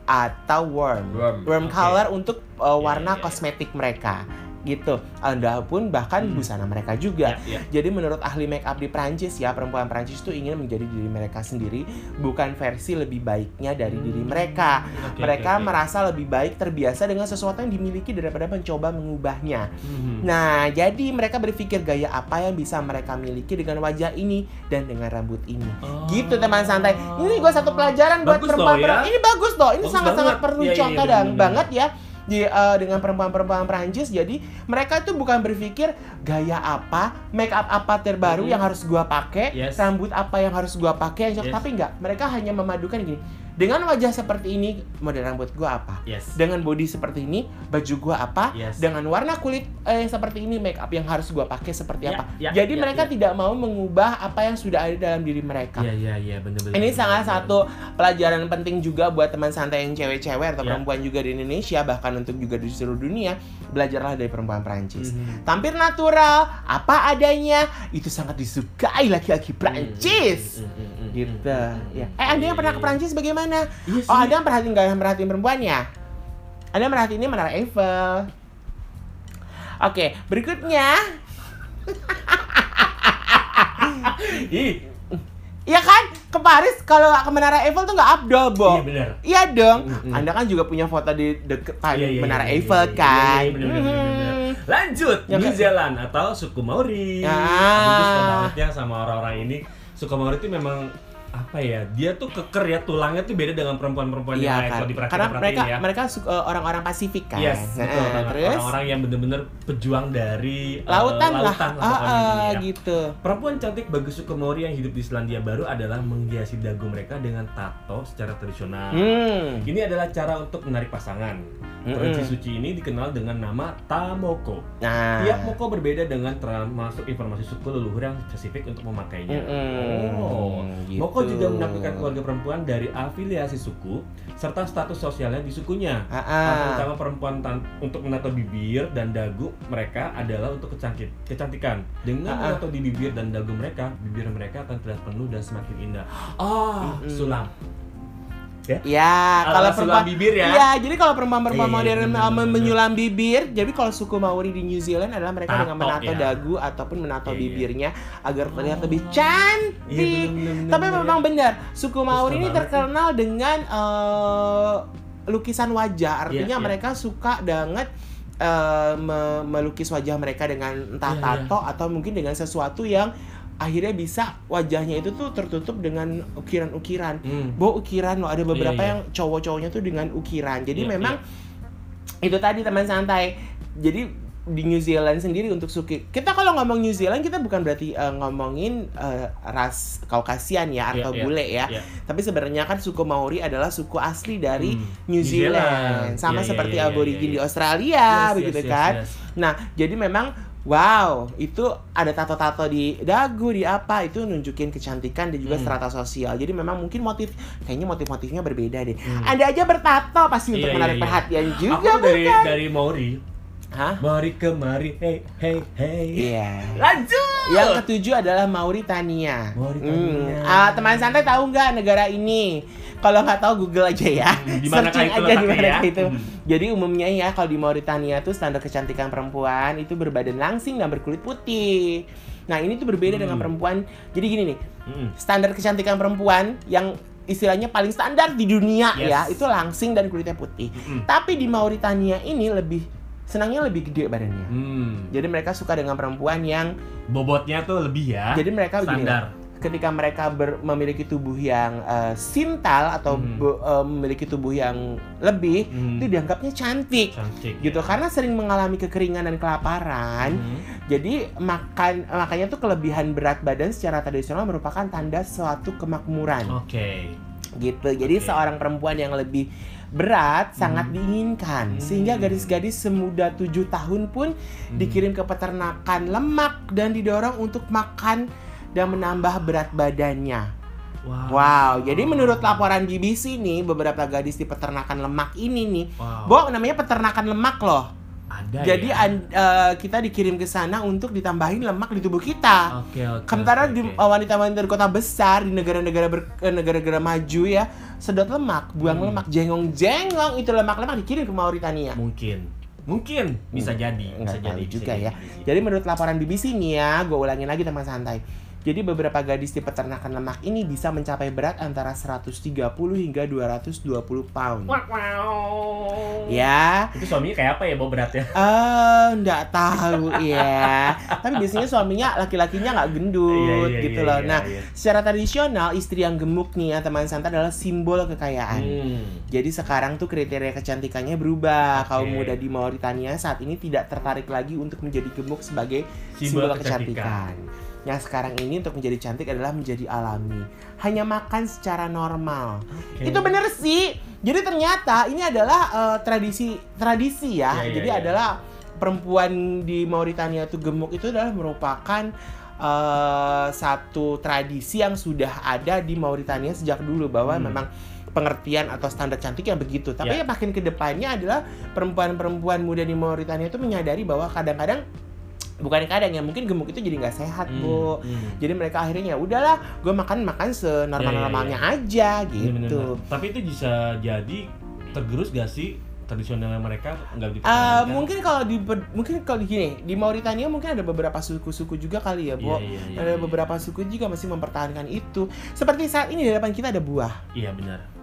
A: atau warm.
B: Warm,
A: Warm
B: oke.
A: color untuk uh, warna
B: iya, iya.
A: kosmetik mereka. Gitu. Ada pun bahkan
B: Hmm.
A: busana mereka juga.
B: Ya, ya.
A: Jadi menurut ahli make up di Prancis ya, perempuan Prancis itu ingin menjadi diri mereka sendiri, bukan versi lebih baiknya dari diri mereka.
B: Hmm, Oke,
A: mereka
B: oke, oke.
A: merasa lebih baik terbiasa dengan sesuatu yang dimiliki daripada mencoba mengubahnya.
B: Mhm.
A: Nah, jadi mereka berpikir gaya apa yang bisa mereka miliki dengan wajah ini dan dengan rambut ini.
B: Oh.
A: Gitu teman santai. Ini gue satu pelajaran buat
B: Bagus
A: perempuan.
B: loh ya.
A: Ini bagus loh. Ini sangat-sangat perlu
B: iya,
A: contoh
B: bener,
A: dan banget ya di eh, dengan perempuan-perempuan Prancis. Jadi mereka itu bukan berpikir gaya apa, make up apa terbaru
B: Mhm.
A: yang harus gua pakai,
B: Yes.
A: rambut apa yang harus gua pakai.
B: Yes.
A: tapi enggak. Mereka hanya memadukan gini. Dengan wajah seperti ini, model rambut gua apa?
B: Yes.
A: Dengan body seperti ini, baju gua apa?
B: Yes.
A: Dengan warna kulit eh, seperti ini, make up yang harus gua pakai seperti
B: Ya,
A: apa?
B: ya,
A: Jadi
B: ya,
A: mereka
B: ya.
A: tidak mau mengubah apa yang sudah ada dalam diri mereka.
B: Iya, iya, iya, bener-bener.
A: Ini salah satu pelajaran penting juga buat teman santai yang cewek-cewek atau
B: Ya.
A: perempuan juga di Indonesia bahkan untuk juga di seluruh dunia belajarlah dari perempuan Prancis.
B: Mhm.
A: Tampil natural, apa adanya, itu sangat disukai laki-laki Prancis.
B: Mhm, mhm,
A: Gitu. Ya. Eh, Anda yang pernah ke
B: Iya,
A: Prancis bagaimana?
B: Iya sih.
A: Oh, Anda yang perhatiin gak yang perhatiin perempuan ya? Anda merhatiin ini Menara Eiffel. Oke, berikutnya *laughs*
B: Ih,
A: Iya kan? Ke Paris kalau ke Menara Eiffel tuh nggak abdol, Bo.
B: iya bener.
A: Iya dong.
B: Mm-mm.
A: Anda kan juga punya foto di deketan
B: Iya, iya,
A: Menara
B: iya,
A: Eiffel
B: iya, iya,
A: kan.
B: iya, bener, bener, bener, bener. Lanjut,
A: Yang
B: New
A: ke-
B: Zealand atau suku Maori.
A: Ah.
B: Ya sama orang-orang ini. Suku Maori itu memang apa ya? Dia tuh keker ya, tulangnya tuh beda dengan perempuan-perempuan yang
A: Iya
B: lain
A: kan. Karena mereka
B: ya.
A: mereka eh, orang-orang Pasifik kan.
B: Yes, betul
A: Nah, terus
B: Orang-orang yang bener-bener pejuang dari eh,
A: lautan lah.
B: lautan
A: Ah,
B: pokoknya
A: ah,
B: ini ya.
A: gitu.
B: Perempuan cantik bagi suku Maori yang hidup di Selandia Baru adalah menghiasi dagu mereka dengan tato secara tradisional.
A: Hmm.
B: Ini adalah cara untuk menarik pasangan. Tradisi
A: Mm-mm.
B: suci ini dikenal dengan nama Tamoko.
A: Nah.
B: Tiap moko berbeda dengan termasuk informasi suku leluhur yang spesifik untuk memakainya.
A: Mm-mm.
B: Oh,
A: Gitu.
B: Moko juga menampilkan keluarga perempuan dari afiliasi suku serta status sosialnya di sukunya.
A: Ah, ah.
B: Alasan utama perempuan untuk menato bibir dan dagu mereka adalah untuk kecantik kecantikan. Dengan
A: Ah, ah.
B: menato di bibir dan dagu mereka, bibir mereka akan terlihat penuh dan semakin indah. Oh,
A: Mm-mm.
B: sulam.
A: Ya,
B: Ala
A: kalau perempuan
B: bibir ya.
A: Iya, jadi kalau perempuan-perempuan
B: Iya, iya,
A: modern
B: bener,
A: uh,
B: bener,
A: menyulam bibir, jadi kalau suku Maori di New Zealand adalah mereka
B: Tato,
A: dengan menato
B: ya.
A: dagu ataupun menato
B: Iya, iya.
A: bibirnya agar terlihat
B: Oh.
A: lebih cantik.
B: Iya.
A: Tapi memang benar, suku Maori ini terkenal dengan eh, lukisan wajah. Artinya
B: Iya, iya.
A: mereka suka banget me- melukis wajah mereka dengan entah
B: Iya, iya.
A: tato atau mungkin dengan sesuatu yang akhirnya bisa wajahnya itu tuh tertutup dengan ukiran-ukiran.
B: Hmm.
A: Bo ukiran loh ada beberapa
B: Iya, iya.
A: yang cowok-cowoknya tuh dengan ukiran. Jadi
B: Iya,
A: memang itu tadi teman santai. Jadi di New Zealand sendiri untuk suki kita kalau ngomong New Zealand kita bukan berarti eh, ngomongin eh, ras Kaukasian ya atau
B: iya,
A: bule ya.
B: iya.
A: Tapi sebenarnya kan suku Maori adalah suku asli dari
B: Hmm,
A: New
B: New
A: Zealand,
B: Zealand.
A: sama
B: Iya, iya,
A: seperti
B: iya, iya,
A: aborigin
B: iya.
A: di Australia
B: Yes,
A: begitu
B: yes, yes,
A: kan.
B: yes.
A: Nah, jadi memang wow, itu ada tato-tato di dagu, di apa itu nunjukin kecantikan dan juga
B: Hmm.
A: strata sosial. Jadi memang mungkin motif kayaknya motif-motifnya berbeda deh.
B: Hmm.
A: Anda aja bertato pasti untuk
B: Iya, iya,
A: menarik
B: iya.
A: perhatian
B: Aku
A: juga
B: tuh dari
A: bukan?
B: dari Maori.
A: Hah?
B: Mari kemari, hey hey hey.
A: Iya.
B: Lanjut.
A: Yang ketujuh adalah Mauritania.
B: Mauritania.
A: Hmm. Ah, teman santai tahu nggak negara ini? Kalau nggak tahu Google aja ya.
B: Hmm, di
A: Searching aja di mana
B: ya?
A: itu.
B: Hmm.
A: Jadi umumnya ya kalau di Mauritania tuh standar kecantikan perempuan itu berbadan langsing dan berkulit putih. Nah ini tuh berbeda dengan
B: Hmm.
A: perempuan. Jadi gini nih,
B: Mm.
A: standar kecantikan perempuan yang istilahnya paling standar di dunia
B: Yes.
A: ya itu langsing dan kulitnya putih.
B: Mm-mm.
A: Tapi di Mauritania ini lebih senangnya lebih gede badannya.
B: Hmm.
A: Jadi mereka suka dengan perempuan yang
B: Bobotnya tuh lebih ya.
A: jadi mereka begini,
B: standar.
A: Ketika mereka ber- memiliki tubuh yang eh, sintal atau
B: Hmm.
A: be- eh, memiliki tubuh yang lebih
B: Hmm.
A: itu dianggapnya cantik
B: Cantik.
A: gitu
B: ya.
A: karena sering mengalami kekeringan dan kelaparan
B: Hmm.
A: jadi makan makanya tuh kelebihan berat badan secara tradisional merupakan tanda suatu kemakmuran
B: Oke.
A: gitu jadi
B: Oke.
A: seorang perempuan yang lebih berat sangat
B: Hmm.
A: diinginkan
B: Hmm.
A: sehingga gadis-gadis semuda tujuh tahun pun
B: Hmm.
A: dikirim ke peternakan lemak dan didorong untuk makan dan menambah berat badannya.
B: Wow.
A: Wow, jadi menurut laporan BBC nih, beberapa gadis di peternakan lemak ini nih,
B: Wow.
A: Bo, namanya peternakan lemak loh.
B: Ada
A: jadi
B: ya?
A: an- eh, kita dikirim ke sana untuk ditambahin lemak di tubuh kita.
B: Oke oke.
A: Sementara
B: oke,
A: di
B: oke.
A: uh, wanita-wanita di kota besar di negara-negara ber- eh, negara-negara maju ya, sedot lemak, buang
B: Hmm.
A: lemak, jengong-jengong itu lemak-lemak dikirim ke Mauritania.
B: mungkin. Mungkin bisa jadi, bisa
A: Nggak
B: jadi
A: juga ya.
B: bisa jadi.
A: Jadi menurut laporan BBC nih ya, gue ulangin lagi teman santai. Jadi beberapa gadis di peternakan lemak ini bisa mencapai berat antara 130 hingga 220 pound.
B: Wow.
A: Ya,
B: Itu suaminya kayak apa ya, bawa beratnya?
A: eh nggak tahu ya. Tapi biasanya suaminya laki-lakinya nggak gendut
B: Iya, iya,
A: gitu
B: iya,
A: loh.
B: iya,
A: Nah,
B: iya.
A: secara tradisional istri yang gemuk nih ya teman santai adalah simbol kekayaan.
B: Hmm.
A: Jadi sekarang tuh kriteria kecantikannya berubah.
B: Oke.
A: Kaum muda di Mauritania saat ini tidak tertarik lagi untuk menjadi gemuk sebagai
B: Simbol
A: simbol,
B: kecantikan.
A: kecantikan. Yang sekarang ini untuk menjadi cantik adalah menjadi alami. Hanya makan secara normal.
B: Oke.
A: Itu bener sih. Jadi ternyata ini adalah eh, tradisi tradisi ya.
B: Iya, iya,
A: Jadi
B: iya.
A: adalah perempuan di Mauritania itu gemuk itu adalah merupakan eh, satu tradisi yang sudah ada di Mauritania sejak dulu bahwa
B: Hmm.
A: memang pengertian atau standar cantik yang begitu. Tapi
B: Ya.
A: ya makin ke depannya adalah perempuan-perempuan muda di Mauritania itu menyadari bahwa kadang-kadang bukan kadang ya mungkin gemuk itu jadi nggak sehat,
B: Hmm,
A: Bu.
B: hmm.
A: Jadi mereka akhirnya "Ya udahlah, gue makan makan senormal-normalnya aja
B: Bener-bener.
A: gitu.
B: Tapi itu bisa jadi tergerus gak sih tradisionalnya mereka nggak
A: Eh, mungkin kalau di mungkin kalau di gini di Mauritania mungkin ada beberapa suku-suku juga kali ya, Bu.
B: Iya, iya, iya,
A: ada
B: iya.
A: beberapa suku juga masih mempertahankan itu. Seperti saat ini di depan kita ada buah.
B: Iya benar.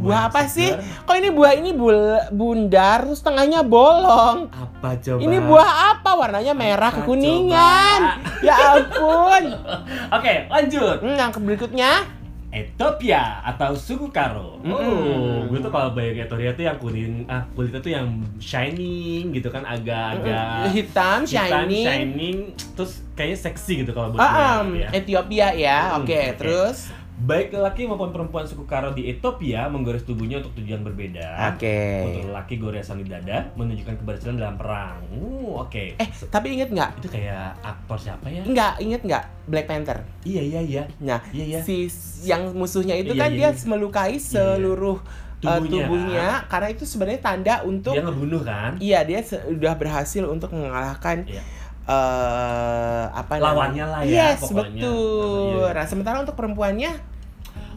A: Buah apa sih? Kok ini buah ini bul- bundar terus tengahnya bolong.
B: Apa coba?
A: Ini buah apa? Warnanya merah
B: Apa
A: kekuningan. Ya ampun. *laughs*
B: Oke, lanjut.
A: Hmm, yang berikutnya
B: Ethiopia atau suku Karo.
A: Mm-mm.
B: Oh, gue tuh kalau bayang Ethiopia tuh yang kuning, ah kulitnya tuh yang shining gitu kan, agak-agak
A: hitam,
B: hitam,
A: shiny.
B: shining, terus kayaknya seksi gitu kalau buat
A: Ah,
B: gue,
A: em,
B: ya.
A: Ethiopia ya.
B: Hmm,
A: Oke,
B: oke.
A: terus
B: Baik lelaki maupun perempuan suku Karo di Ethiopia menggores tubuhnya untuk tujuan berbeda.
A: Oke.
B: Untuk lelaki goresan di dada menunjukkan keberhasilan dalam perang. Uh, oke.
A: Eh, tapi inget nggak?
B: Itu kayak aktor siapa ya?
A: Nggak, inget nggak Black Panther?
B: Iya iya iya.
A: Nah,
B: Iya iya.
A: si yang musuhnya itu
B: Iya,
A: kan
B: iya,
A: dia
B: iya.
A: melukai seluruh uh,
B: Tubuhnya.
A: tubuhnya karena itu sebenarnya tanda untuk
B: Dia ngebunuh kan?
A: iya dia sudah berhasil untuk mengalahkan
B: Iya.
A: eh apa
B: Lawannya lah ya,
A: Yes,
B: pokoknya.
A: betul.
B: Iya.
A: Nah, sementara untuk perempuannya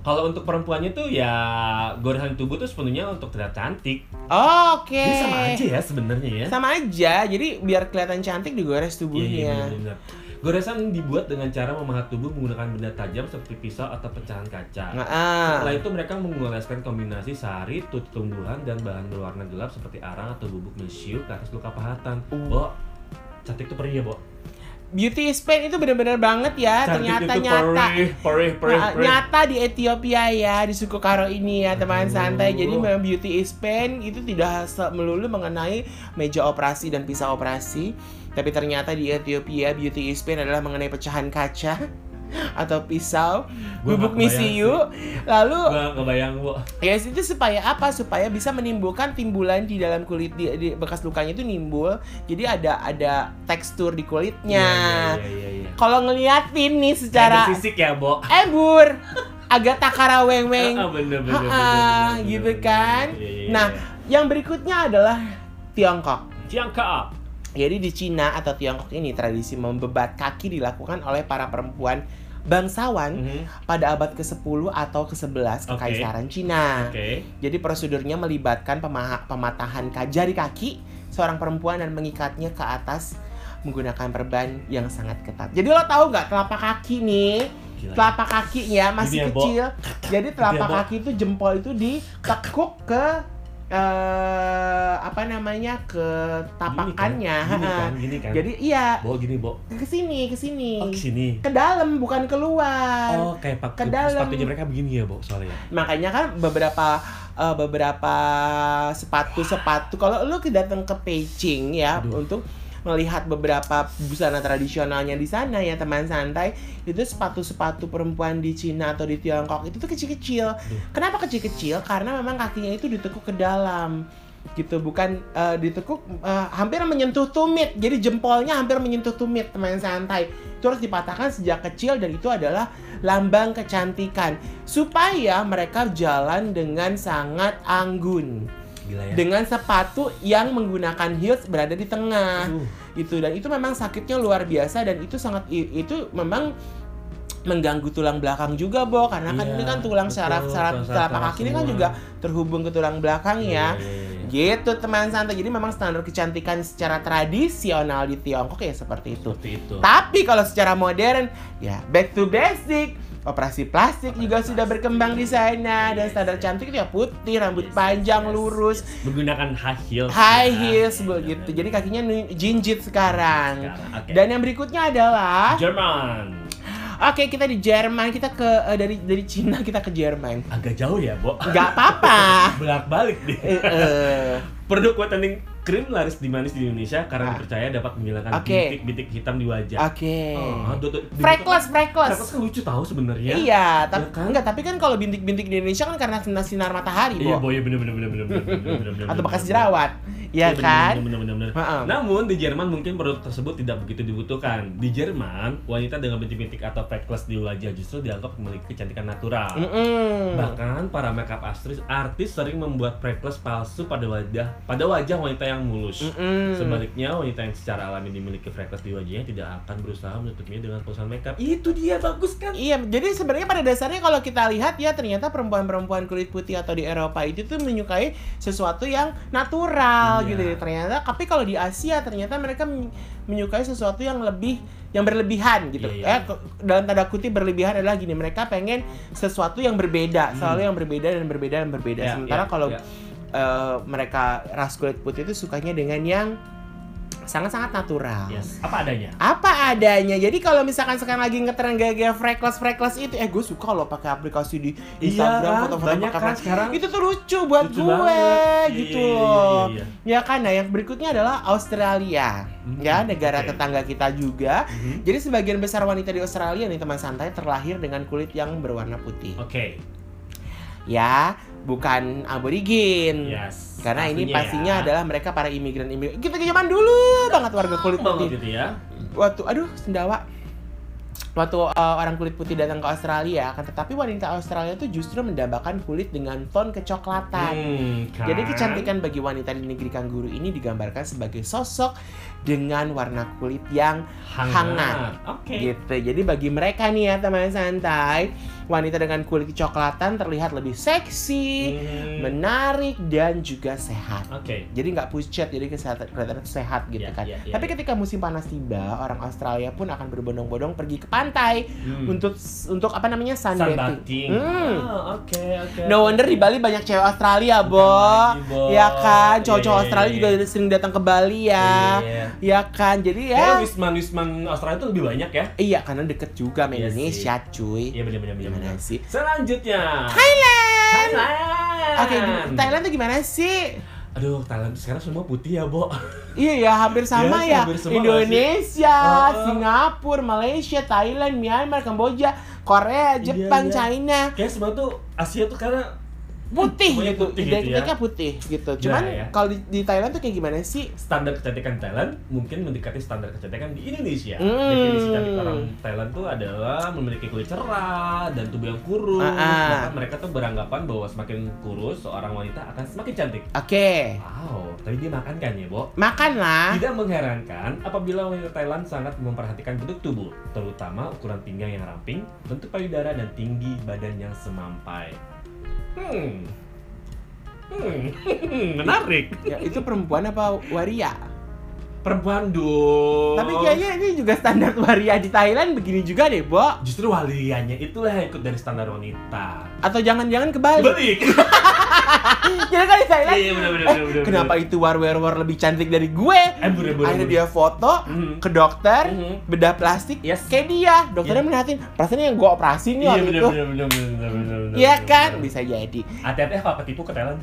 B: Kalau untuk perempuannya tuh ya goresan tubuh tuh sepenuhnya untuk terlihat cantik.
A: oke.
B: Jadi sama aja ya sebenarnya ya.
A: Sama aja. Jadi biar kelihatan cantik digores
B: Iya, iya,
A: tubuhnya.
B: benar-benar. Goresan dibuat dengan cara memahat tubuh menggunakan benda tajam seperti pisau atau pecahan kaca.
A: Nah, ah.
B: Setelah itu mereka mengoleskan kombinasi sari, tut tumbuhan, dan bahan berwarna gelap seperti arang atau bubuk mesiu ke atas luka pahatan.
A: Uh.
B: Bo, cantik tuh perih ya, Bo.
A: Beauty is pain itu benar-benar banget ya.
B: Cantik
A: Ternyata nyata.
B: perih, perih, perih,
A: Nah,
B: perih.
A: nyata di Ethiopia ya di suku Karo ini ya teman
B: Aduh.
A: santai jadi memang beauty is pain itu tidak melulu mengenai meja operasi dan pisau operasi tapi ternyata di Ethiopia beauty is pain adalah mengenai pecahan kaca *laughs* atau pisau.
B: Gua
A: bubuk
B: nggak kebayang
A: misiu lalu
B: Gua ngebayang, Bo.
A: ya itu supaya apa? Supaya bisa menimbulkan timbulan di dalam kulit di, di bekas lukanya itu nimbul. Jadi ada ada tekstur di kulitnya.
B: Iya, iya, iya, iya.
A: kalau ngeliatin nih
B: Kayak
A: secara
B: bersisik ya, Bo. *laughs*
A: eh bur. Agak takara weng weng.
B: Bener, *laughs* bener, bener,
A: Ha-ha,
B: bener,
A: gitu kan?
B: Bener.
A: Nah yang berikutnya adalah Tiongkok.
B: Tiangkap.
A: jadi di Cina atau Tiongkok ini tradisi membebat kaki dilakukan oleh para perempuan bangsawan
B: Mhm.
A: pada abad ke-10 atau ke-11
B: Oke.
A: Kekaisaran Cina.
B: Oke.
A: Jadi prosedurnya melibatkan pematahan jari kaki seorang perempuan dan mengikatnya ke atas menggunakan perban yang sangat ketat. Jadi lo tahu nggak telapak kaki nih,
B: Gila.
A: telapak kakinya masih
B: Gini ya,
A: kecil. Jadi telapak
B: Bo.
A: kaki itu jempol itu ditekuk ke eh apa namanya ke tapakannya.
B: Gini kan, gini kan, gini kan.
A: Jadi iya
B: Bo, gini, Bo.
A: ke sini, ke sini.
B: Oh, ke sini.
A: Ke dalam bukan keluar.
B: Oh, kayak
A: ke
B: pakai
A: dalam.
B: sepatunya mereka begini ya, Bo, soalnya.
A: Makanya kan beberapa eh, beberapa sepatu-sepatu kalau lu datang ke Beijing ya
B: Aduh.
A: untuk melihat beberapa busana tradisionalnya di sana ya teman santai itu sepatu-sepatu perempuan di Cina atau di Tiongkok itu tuh kecil-kecil.
B: Aduh.
A: Kenapa kecil-kecil? Karena memang kakinya itu ditekuk ke dalam gitu bukan eh, ditekuk eh, hampir menyentuh tumit jadi jempolnya hampir menyentuh tumit teman santai itu harus dipatahkan sejak kecil dan itu adalah lambang kecantikan supaya mereka jalan dengan sangat anggun
B: Gila ya.
A: dengan sepatu yang menggunakan heels berada di tengah
B: Aduh.
A: gitu dan itu memang sakitnya luar biasa dan itu sangat itu memang mengganggu tulang belakang juga Bo karena kan
B: Iya,
A: ini kan tulang
B: betul,
A: saraf saraf telapak kaki ini kan juga terhubung ke tulang belakang ya
B: Iya, iya, iya.
A: Gitu teman santai. Jadi memang standar kecantikan secara tradisional di Tiongkok ya seperti itu.
B: Seperti itu.
A: Tapi kalau secara modern ya back to basic. Operasi plastik juga
B: Operasi
A: sudah
B: plastik.
A: berkembang di sana dan
B: Yes,
A: standar
B: yes.
A: cantik ya putih, rambut
B: Yes,
A: panjang,
B: yes,
A: lurus.
B: Menggunakan high heels.
A: high
B: ya.
A: heels
B: Iya,
A: begitu. Jadi kakinya jinjit sekarang.
B: Sekarang, oke.
A: Dan yang berikutnya adalah
B: Jerman.
A: Oke, kita di Jerman, kita ke eh, dari dari Cina kita ke Jerman.
B: Agak jauh ya, Bo.
A: Nggak apa-apa. *laughs*
B: Belak-balik nih.
A: Eh, eh.
B: Produk whitening krim laris di manis di Indonesia karena
A: ah.
B: dipercaya dapat menghilangkan
A: okay.
B: bintik-bintik hitam di wajah.
A: Oke.
B: Okay. Oh,
A: freckles,
B: freckles.
A: Freckles
B: kan lucu tahu sebenarnya.
A: Iya, tapi
B: ya kan?
A: enggak, tapi kan kalau bintik-bintik di Indonesia kan karena sinar, sinar matahari,
B: iya,
A: Bo.
B: Iya, Bo, iya bener bener bener bener bener bener. bener, bener
A: Atau bekas jerawat.
B: Iya,
A: Ya kan?
B: Bener, bener, bener, bener. Namun di Jerman mungkin produk tersebut tidak begitu dibutuhkan. Di Jerman, wanita dengan bintik-bintik atau freckles di wajah justru dianggap memiliki kecantikan natural.
A: Mm-mm.
B: Bahkan para makeup artis artis sering membuat freckles palsu pada wajah pada wajah wanita yang mulus.
A: Mm-mm.
B: Sebaliknya, wanita yang secara alami dimiliki freckles di wajahnya tidak akan berusaha menutupnya dengan pulsa makeup. Itu dia bagus kan?
A: Iya, jadi sebenarnya pada dasarnya kalau kita lihat ya ternyata perempuan-perempuan kulit putih atau di Eropa itu tuh menyukai sesuatu yang natural
B: Iya.
A: gitu ya. Ternyata tapi kalau di Asia ternyata mereka men- menyukai sesuatu yang lebih yang berlebihan gitu.
B: Iya, iya.
A: Eh dalam tanda kutip berlebihan adalah gini, mereka pengen sesuatu yang berbeda,
B: Hmm.
A: selalu yang berbeda dan berbeda dan berbeda.
B: Iya,
A: Sementara
B: iya,
A: kalau
B: iya.
A: eh, mereka ras kulit putih itu sukanya dengan yang sangat-sangat natural.
B: Yes. Apa adanya?
A: Apa adanya. Jadi kalau misalkan sekarang lagi ngetren gaya-gaya freckles freckles itu, eh gue suka loh pakai aplikasi di
B: Iya
A: Instagram
B: kan?
A: foto-foto pakai
B: kan sekarang.
A: Itu tuh lucu buat
B: Lucu
A: gue
B: banget.
A: gitu
B: Iya, iya,
A: loh.
B: iya,
A: Ya kan, nah yang berikutnya adalah Australia.
B: Hmm,
A: Ya, negara
B: oke.
A: tetangga kita juga.
B: Mhm.
A: Jadi sebagian besar wanita di Australia nih teman santai terlahir dengan kulit yang berwarna putih.
B: Oke.
A: Ya, bukan aborigin.
B: Yes.
A: Karena ini
B: Pastinya ya.
A: adalah mereka para imigran-imigran. Kita ke zaman dulu banget warga kulit putih.
B: gitu ya.
A: waktu aduh sendawa waktu uh, orang kulit putih datang ke Australia kan tetapi wanita Australia itu justru mendambakan kulit dengan ton kecoklatan
B: Hmm, kan?
A: jadi kecantikan bagi wanita di negeri kangguru ini digambarkan sebagai sosok dengan warna kulit yang hangat.
B: Oke.
A: gitu jadi bagi mereka nih ya teman santai wanita dengan kulit kecoklatan terlihat lebih seksi
B: Hmm,
A: menarik dan juga sehat
B: Oke.
A: jadi nggak pucat jadi kesehatan kelihatan sehat gitu
B: Iya,
A: kan
B: iya, iya,
A: tapi ketika musim panas tiba orang Australia pun akan berbondong-bondong pergi ke pantai
B: Hmm.
A: untuk untuk apa namanya sunbathing,
B: sunbathing.
A: Hmm.
B: Ah, Oke, oke.
A: No wonder di Bali banyak cewek Australia, Bo.
B: lagi, Bo.
A: Ya kan,
B: Iya,
A: cowok-cowok
B: iya,
A: Australia
B: iya,
A: juga
B: iya.
A: sering datang ke Bali ya.
B: Iya.
A: Ya kan, jadi ya.
B: Kayaknya wisman wisman Australia itu lebih banyak ya.
A: Iya, karena deket juga sama Indonesia, cuy.
B: Iya benar benar benar.
A: Gimana sih?
B: Selanjutnya.
A: Thailand.
B: Thailand.
A: Oke, Thailand tuh gimana sih?
B: Aduh, Thailand sekarang semua putih ya, Bo.
A: Iya ya, hampir *laughs* sama
B: Iya sih,
A: ya.
B: hampir sama
A: Indonesia,
B: sih?
A: Singapura, Malaysia, Thailand, Myanmar, Kamboja, Korea,
B: Iya,
A: Jepang,
B: iya.
A: China.
B: Kayak semua tuh Asia tuh karena
A: Putih
B: Semuanya
A: gitu.
B: putih gitu ya.
A: Putih gitu. Cuman
B: ya.
A: kalau di, di Thailand tuh kayak gimana sih?
B: standar kecantikan Thailand mungkin mendekati standar kecantikan di Indonesia.
A: Hmm.
B: Definisi cantik orang Thailand tuh adalah memiliki kulit cerah dan tubuh yang kurus.
A: Ah, ah.
B: Bahkan mereka tuh beranggapan bahwa semakin kurus seorang wanita akan semakin cantik.
A: Oke.
B: Wow, tapi dia makan kan ya, Bo?
A: Makan lah.
B: Tidak mengherankan apabila wanita Thailand sangat memperhatikan bentuk tubuh, terutama ukuran pinggang yang ramping, bentuk payudara dan tinggi badan yang semampai. Hmm. Hmm. *laughs* Menarik.
A: Ya, itu perempuan apa waria?
B: Perempuan dong.
A: Tapi kayaknya ini juga standar waria di Thailand begini juga deh, Bo.
B: justru waliannya itulah yang ikut dari standar wanita.
A: Atau jangan-jangan kebalik.
B: Balik. *laughs*
A: Jadi kan di Thailand.
B: Iya benar benar
A: Eh,
B: benar. benar.
A: kenapa itu war war war lebih cantik dari gue?
B: Eh benar benar.
A: Akhirnya dia foto
B: Mhm.
A: ke dokter,
B: Mhm.
A: bedah plastik,
B: Yes.
A: kayak dia. Dokternya melihatin, perasaan yang gue operasi nih
B: Iya
A: waktu itu. Iya kan?
B: benar.
A: Bisa jadi.
B: Hati-hati apa ketipu ke Thailand.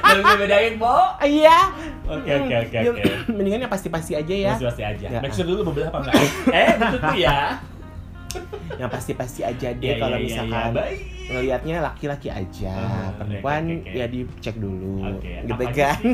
B: Gak bisa bedain, Bo.
A: Iya.
B: Oke oke oke oke. *clears throat*
A: Mendingan yang pasti-pasti aja ya.
B: Masih-masih aja.
A: Ya.
B: Make sure dulu bebelah apa enggak. eh, betul tuh ya.
A: Yang pasti-pasti aja deh
B: Iya,
A: kalau
B: iya, iya,
A: misalkan
B: iya. Baik.
A: Ngelihatnya laki-laki aja.
B: Ah,
A: Perempuan
B: oke, oke, oke.
A: ya dicek dulu.
B: Oke,
A: gitu kan. *laughs*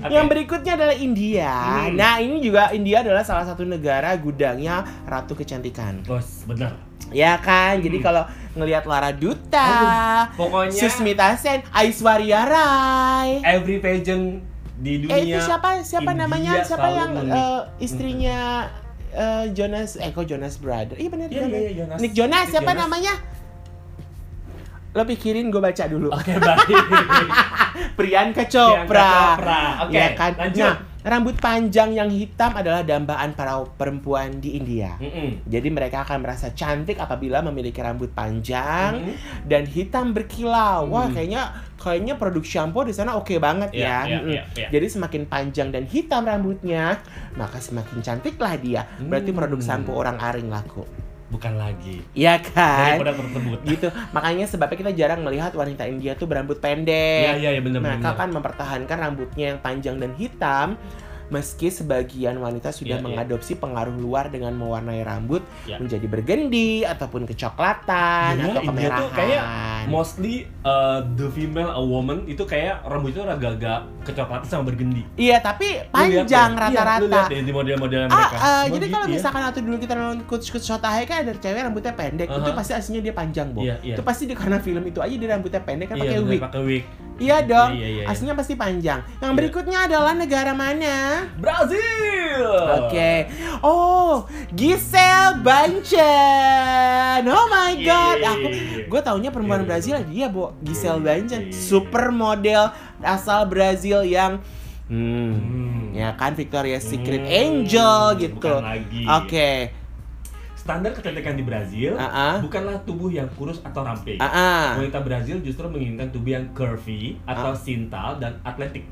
B: Oke.
A: Yang berikutnya adalah India.
B: Hmm.
A: Nah, ini juga India adalah salah satu negara gudangnya ratu kecantikan.
B: Bos, benar.
A: Ya kan? Jadi
B: Hmm.
A: kalau ngelihat Lara Duta,
B: Pokoknya
A: Susmita Sen, Aishwarya Rai.
B: every pageant di dunia.
A: Eh itu siapa siapa
B: India
A: namanya? Siapa yang eh, istrinya eh, Jonas eh kok Jonas Brother? Iya benar
B: Iya,
A: Jonas.
B: iya, iya, Jonas.
A: Nick Jonas
B: Nick
A: siapa
B: Jonas.
A: namanya? Lo pikirin gue baca dulu.
B: Oke, baik.
A: Priyanka *laughs*
B: Priyanka
A: Chopra.
B: Chopra. Oke,
A: Ya kan?
B: lanjut.
A: Nah, rambut panjang yang hitam adalah dambaan para perempuan di India.
B: Mm-mm.
A: Jadi mereka akan merasa cantik apabila memiliki rambut panjang
B: Mm-mm.
A: dan hitam berkilau. Wah,
B: Hmm.
A: kayaknya kayaknya produk shampoo di sana oke banget
B: Iya,
A: ya. Mm-mm.
B: iya, iya.
A: Jadi semakin panjang dan hitam rambutnya, maka semakin cantiklah dia. Berarti
B: Hmm.
A: produk shampoo orang aring laku.
B: Bukan lagi.
A: Iya kan?
B: produk tersebut.
A: Gitu. Makanya sebabnya kita jarang melihat wanita India tuh berambut pendek.
B: Iya, iya, benar benar.
A: Mereka kan mempertahankan rambutnya yang panjang dan hitam meski sebagian wanita sudah
B: Iya, iya.
A: mengadopsi pengaruh luar dengan mewarnai rambut
B: Iya.
A: menjadi bergendi ataupun kecoklatan
B: Iya,
A: atau
B: India tuh
A: kemerahan.
B: kayak Mostly uh, the female a woman itu kayak rambutnya agak-agak kecoklatan sama bergendi.
A: Iya, tapi panjang
B: deh. Iya,
A: rata-rata.
B: lihat deh di model-model
A: Ah,
B: mereka.
A: eh,
B: Semua
A: jadi
B: gitu
A: kalau
B: ya.
A: misalkan waktu dulu kita nonton Coach Coach Shotahe kan ada cewek rambutnya pendek, itu
B: Aha.
A: pasti aslinya dia panjang, Bo.
B: Iya, iya.
A: Itu pasti di karena film itu aja dia rambutnya pendek kan
B: Iya,
A: pakai wig.
B: pakai wig.
A: Iya dong.
B: Iya, iya, iya.
A: Aslinya pasti panjang. Yang
B: Iya.
A: berikutnya adalah negara mana?
B: Brazil.
A: Oke. Oh, Giselle Bündchen. Oh my
B: Iya,
A: god.
B: iya,
A: Aku
B: iya,
A: gue taunya perempuan Brazil dia, Bo. Giselle. Super model asal Brazil yang hmm,
B: Hmm.
A: ya kan Victoria's Secret
B: Hmm,
A: Angel gitu.
B: bukan lagi. Standar kecantikan di Brazil
A: Ah, ah.
B: bukanlah tubuh yang kurus atau ramping.
A: Ah, ah.
B: Wanita Brazil justru menginginkan tubuh yang curvy atau sintal dan atletik.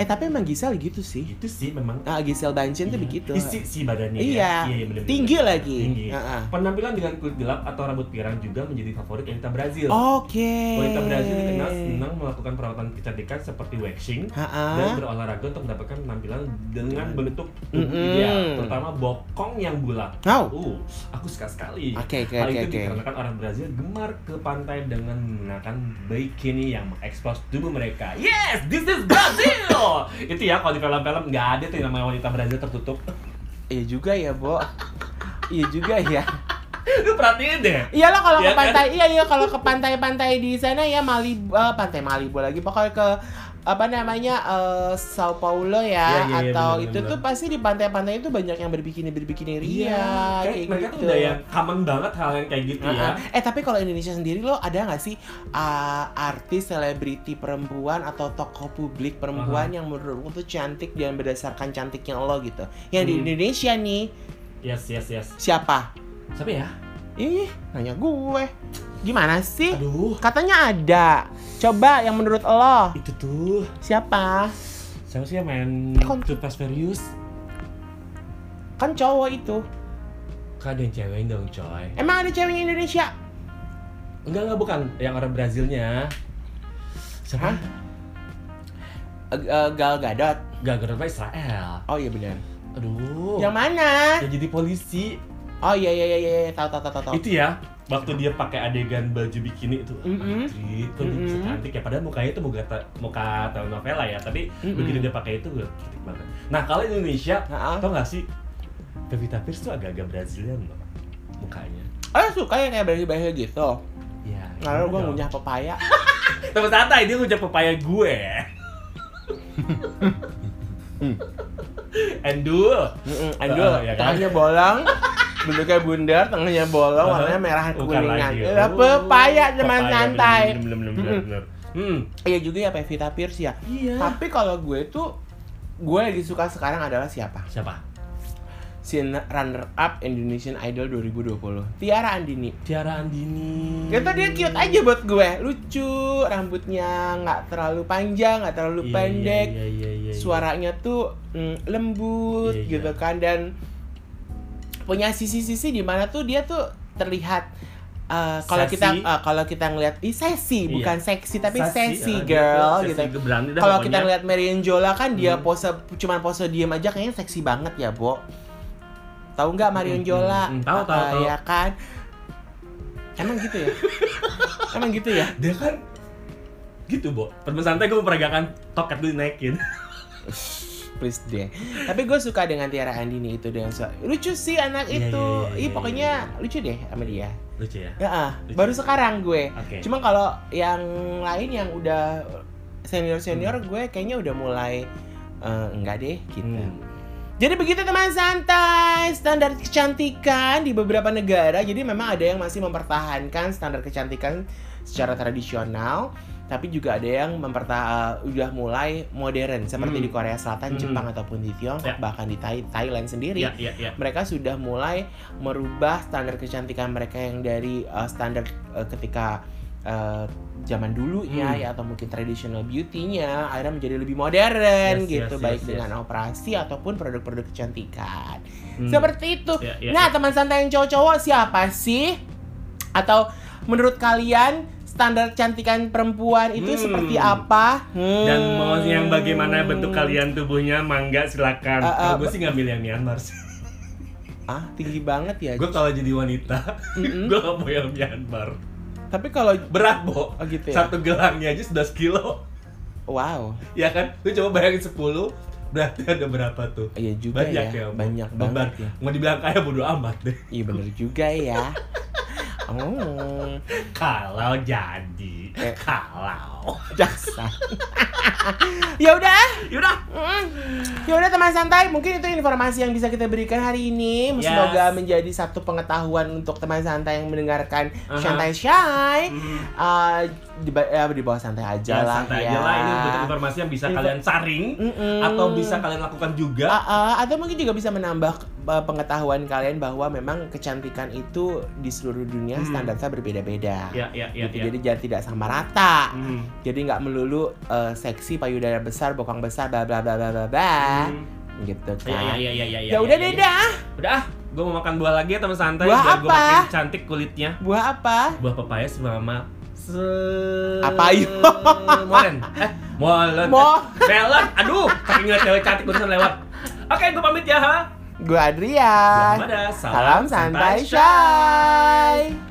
B: Hmm,
A: Eh tapi emang Giselle gitu sih.
B: itu sih memang
A: Ah, Giselle Bündchen tuh
B: Iya.
A: begitu.
B: Isi si badannya
A: Iya.
B: ya. bener-bener.
A: Tinggi lagi.
B: Tinggi.
A: Ah, ah.
B: Penampilan dengan kulit gelap atau rambut pirang juga menjadi favorit wanita Brazil.
A: Oke.
B: Wanita Brazil dikenal senang melakukan perawatan kecantikan seperti waxing
A: Ah, ah.
B: dan berolahraga untuk mendapatkan penampilan dengan bentuk tubuh
A: Mm-mm.
B: ideal, terutama bokong yang bulat.
A: Oh.
B: Uh, aku suka sekali.
A: Oke, oke,
B: Hal
A: oke,
B: itu
A: oke.
B: dikarenakan orang Brazil gemar ke pantai dengan menggunakan bikini yang mengekspos tubuh mereka. Yes, this is Brazil. *laughs* itu ya kalau di film-film nggak ada tuh yang namanya wanita Brazil tertutup.
A: Iya juga ya, Bo. iya juga ya. *laughs*
B: Lu perhatiin deh.
A: Iyalah kalau
B: Iya
A: ke
B: kan?
A: pantai, iya iya kalau ke pantai-pantai di sana ya Malibu, eh, pantai Malibu lagi pokoknya ke apa namanya eh, Sao Paulo ya
B: Iya, iya, iya,
A: atau
B: bener,
A: itu
B: bener.
A: tuh pasti di pantai-pantai itu banyak yang berbikini berbikini ria
B: Iya, kayak
A: kayak
B: mereka
A: gitu.
B: tuh udah yang common banget hal yang kayak gitu ya.
A: Ah, ah. Eh tapi kalau Indonesia sendiri lo ada nggak sih ah, artis selebriti perempuan atau tokoh publik perempuan yang menurut lo tuh cantik dan berdasarkan cantiknya lo gitu? Yang di
B: Hmm.
A: Indonesia nih
B: Yes, yes, yes.
A: siapa?
B: Siapa ya?
A: Ih, nanya gue. Gimana sih?
B: Aduh,
A: Katanya ada. Coba yang menurut lo
B: itu tuh
A: siapa?
B: siapa sih yang main
A: Kon-
B: Too Fast Furious?
A: Kan cowok itu.
B: Kan ada yang cewek dong, coy.
A: Emang ada ceweknya Indonesia?
B: Enggak, enggak bukan yang orang Brazilnya. Siapa?
A: Hah? Eh, Gal Gadot.
B: Gak Garut Israel.
A: Oh iya benar.
B: Aduh.
A: Yang mana?
B: Jadi polisi.
A: Oh iya iya iya iya, iya. tahu tahu tahu tahu.
B: Itu ya, waktu dia pakai adegan baju bikini itu.
A: Mm-mm.
B: Anjir, kok dia bisa
A: Mm-mm.
B: cantik ya. Padahal mukanya itu muka muka telenovela ya, tapi
A: Mm-mm.
B: begitu dia pakai itu gue cantik banget. Nah, kalau Indonesia,
A: Nah,
B: tau gak sih Pevita Pierce tuh agak-agak Brazilian loh mukanya.
A: Oh suka ya kayak berhi-berhi gitu.
B: Ya.
A: Lalu gue ngunyah pepaya. *laughs*
B: Temen santai, dia ngucap pepaya gue. *laughs* Endul.
A: Endul,
B: Oh, ya kan?
A: tengahnya bolong, *laughs* bentuknya bundar, tengahnya bolong, warnanya merah
B: lagi.
A: Ya,
B: Oh,
A: pepaya
B: pepaya,
A: santai.
B: bener, bener, bener, bener,
A: Mm-mm.
B: bener. Hmm.
A: Iya juga ya Pevita Pierce ya.
B: Iya.
A: Tapi kalau gue tuh gue lagi suka sekarang adalah siapa?
B: Siapa?
A: Si runner up Indonesian Idol 2020. Tiara Andini.
B: Tiara Andini.
A: Itu dia cute aja buat gue. Lucu, rambutnya nggak terlalu panjang, nggak terlalu
B: Iya,
A: pendek.
B: Iya, iya, iya, iya.
A: Suaranya tuh mm, lembut
B: Iya, iya.
A: gitu kan dan punya sisi-sisi di mana tuh dia tuh terlihat uh, kalau kita uh, kalau kita ngelihat ih sexy
B: Iya.
A: bukan seksi tapi
B: Sassy,
A: sexy
B: ah,
A: girl gitu. Kalau kita ngeliat Marion Jola kan dia
B: Hmm.
A: pose cuman pose diem aja kayaknya seksi banget ya, Bo. Tahu nggak Marion
B: Hmm,
A: Jola?
B: hmm, hmm. Tahu, tahu,
A: Ah,
B: tahu.
A: Ya kan? Emang gitu ya? *laughs* Emang gitu ya?
B: dia kan gitu, Bo. Temen santai gue memperagakan toket dulu dinaikin.
A: Please deh. Tapi gue suka dengan Tiara Andini itu dengan su- lucu sih anak
B: Iya,
A: itu.
B: iya, iya,
A: Ih
B: iya,
A: pokoknya lucu deh sama dia.
B: Lucu ya?
A: Ya, ah,
B: Lucu.
A: baru sekarang gue.
B: Oke.
A: Cuma kalau yang lain yang udah senior senior
B: Hmm.
A: gue kayaknya udah mulai eh, enggak deh gitu.
B: Hmm.
A: Jadi begitu teman santai, standar kecantikan di beberapa negara. Jadi memang ada yang masih mempertahankan standar kecantikan secara tradisional, tapi juga ada yang mempertahan udah mulai modern seperti
B: Hmm.
A: di Korea Selatan,
B: Hmm.
A: Jepang ataupun di Tiongkok,
B: Ya.
A: bahkan di Thai- Thailand sendiri.
B: Iya, iya, iya.
A: Mereka sudah mulai merubah standar kecantikan mereka yang dari uh, standar uh, ketika uh, zaman dulu ya,
B: Hmm.
A: ya atau mungkin traditional beauty-nya akhirnya menjadi lebih modern
B: Yes,
A: gitu
B: yes,
A: baik
B: yes,
A: dengan operasi ataupun produk-produk kecantikan.
B: Hmm.
A: Seperti itu.
B: Ya, ya,
A: nah,
B: ya.
A: teman santai yang cowok-cowok siapa sih? Atau menurut kalian standar kecantikan perempuan itu
B: Hmm.
A: seperti apa? Hmm.
B: Dan mau yang bagaimana bentuk kalian tubuhnya, mangga silakan.
A: Uh, uh,
B: Kalau gue sih ngambil yang Myanmar sih.
A: Ah, tinggi banget ya.
B: gue kalau jadi wanita,
A: Mm-mm.
B: gue gak mau yang Myanmar.
A: Tapi kalau
B: Berat, Bo.
A: Oh, gitu ya?
B: Satu gelangnya aja 11 kilo.
A: wow,
B: Ya kan? Lu coba bayangin 10, berarti ada berapa tuh?
A: iya juga
B: Banyak
A: ya,
B: ya,
A: banyak
B: Beban.
A: banget ya.
B: Mau dibilang kaya bodo amat deh.
A: Iya bener juga ya. *laughs* Oh,
B: Kalau jadi,
A: Eh.
B: kalau.
A: jaksa. *laughs* ya udah,
B: Yaudah.
A: mm. ya udah teman santai. Mungkin itu informasi yang bisa kita berikan hari ini.
B: Yes.
A: Semoga menjadi satu pengetahuan untuk teman santai yang mendengarkan
B: Aha.
A: santai shy.
B: Hmm.
A: Uh, di, ya, di bawah santai aja
B: Ya,
A: lah
B: santai
A: ya.
B: aja lah. Ini bentuk informasi yang bisa
A: Info-
B: kalian saring
A: Mm-mm.
B: atau bisa kalian lakukan juga.
A: Ah, ah, atau mungkin juga bisa menambah uh, pengetahuan kalian bahwa memang kecantikan itu di seluruh dunia
B: Hmm.
A: standarnya berbeda-beda.
B: Ya, ya, ya,
A: gitu.
B: ya.
A: Jadi jangan tidak sama rata.
B: Hmm.
A: Jadi nggak melulu uh, seksi, payudara besar, bokong besar, bla bla bla bla bla bla.
B: Hmm.
A: Gitu
B: Ya,
A: kan.
B: ya, ya, ya, ya,
A: Ya udah
B: ya,
A: deh
B: ya.
A: dah.
B: Udah, gue mau makan buah lagi ya teman santai
A: Buah
B: biar gue
A: apa?
B: makin cantik kulitnya.
A: Buah apa?
B: Buah pepaya sama se
A: Apa yuk? *laughs*
B: Molen. Eh, molen.
A: Mo.
B: Melon. Aduh, saking ngeliat cewek cantik barusan lewat. Oke, gue pamit ya, ha.
A: Gue Adrian.
B: Gua Hamada.
A: Salam santai, Shay.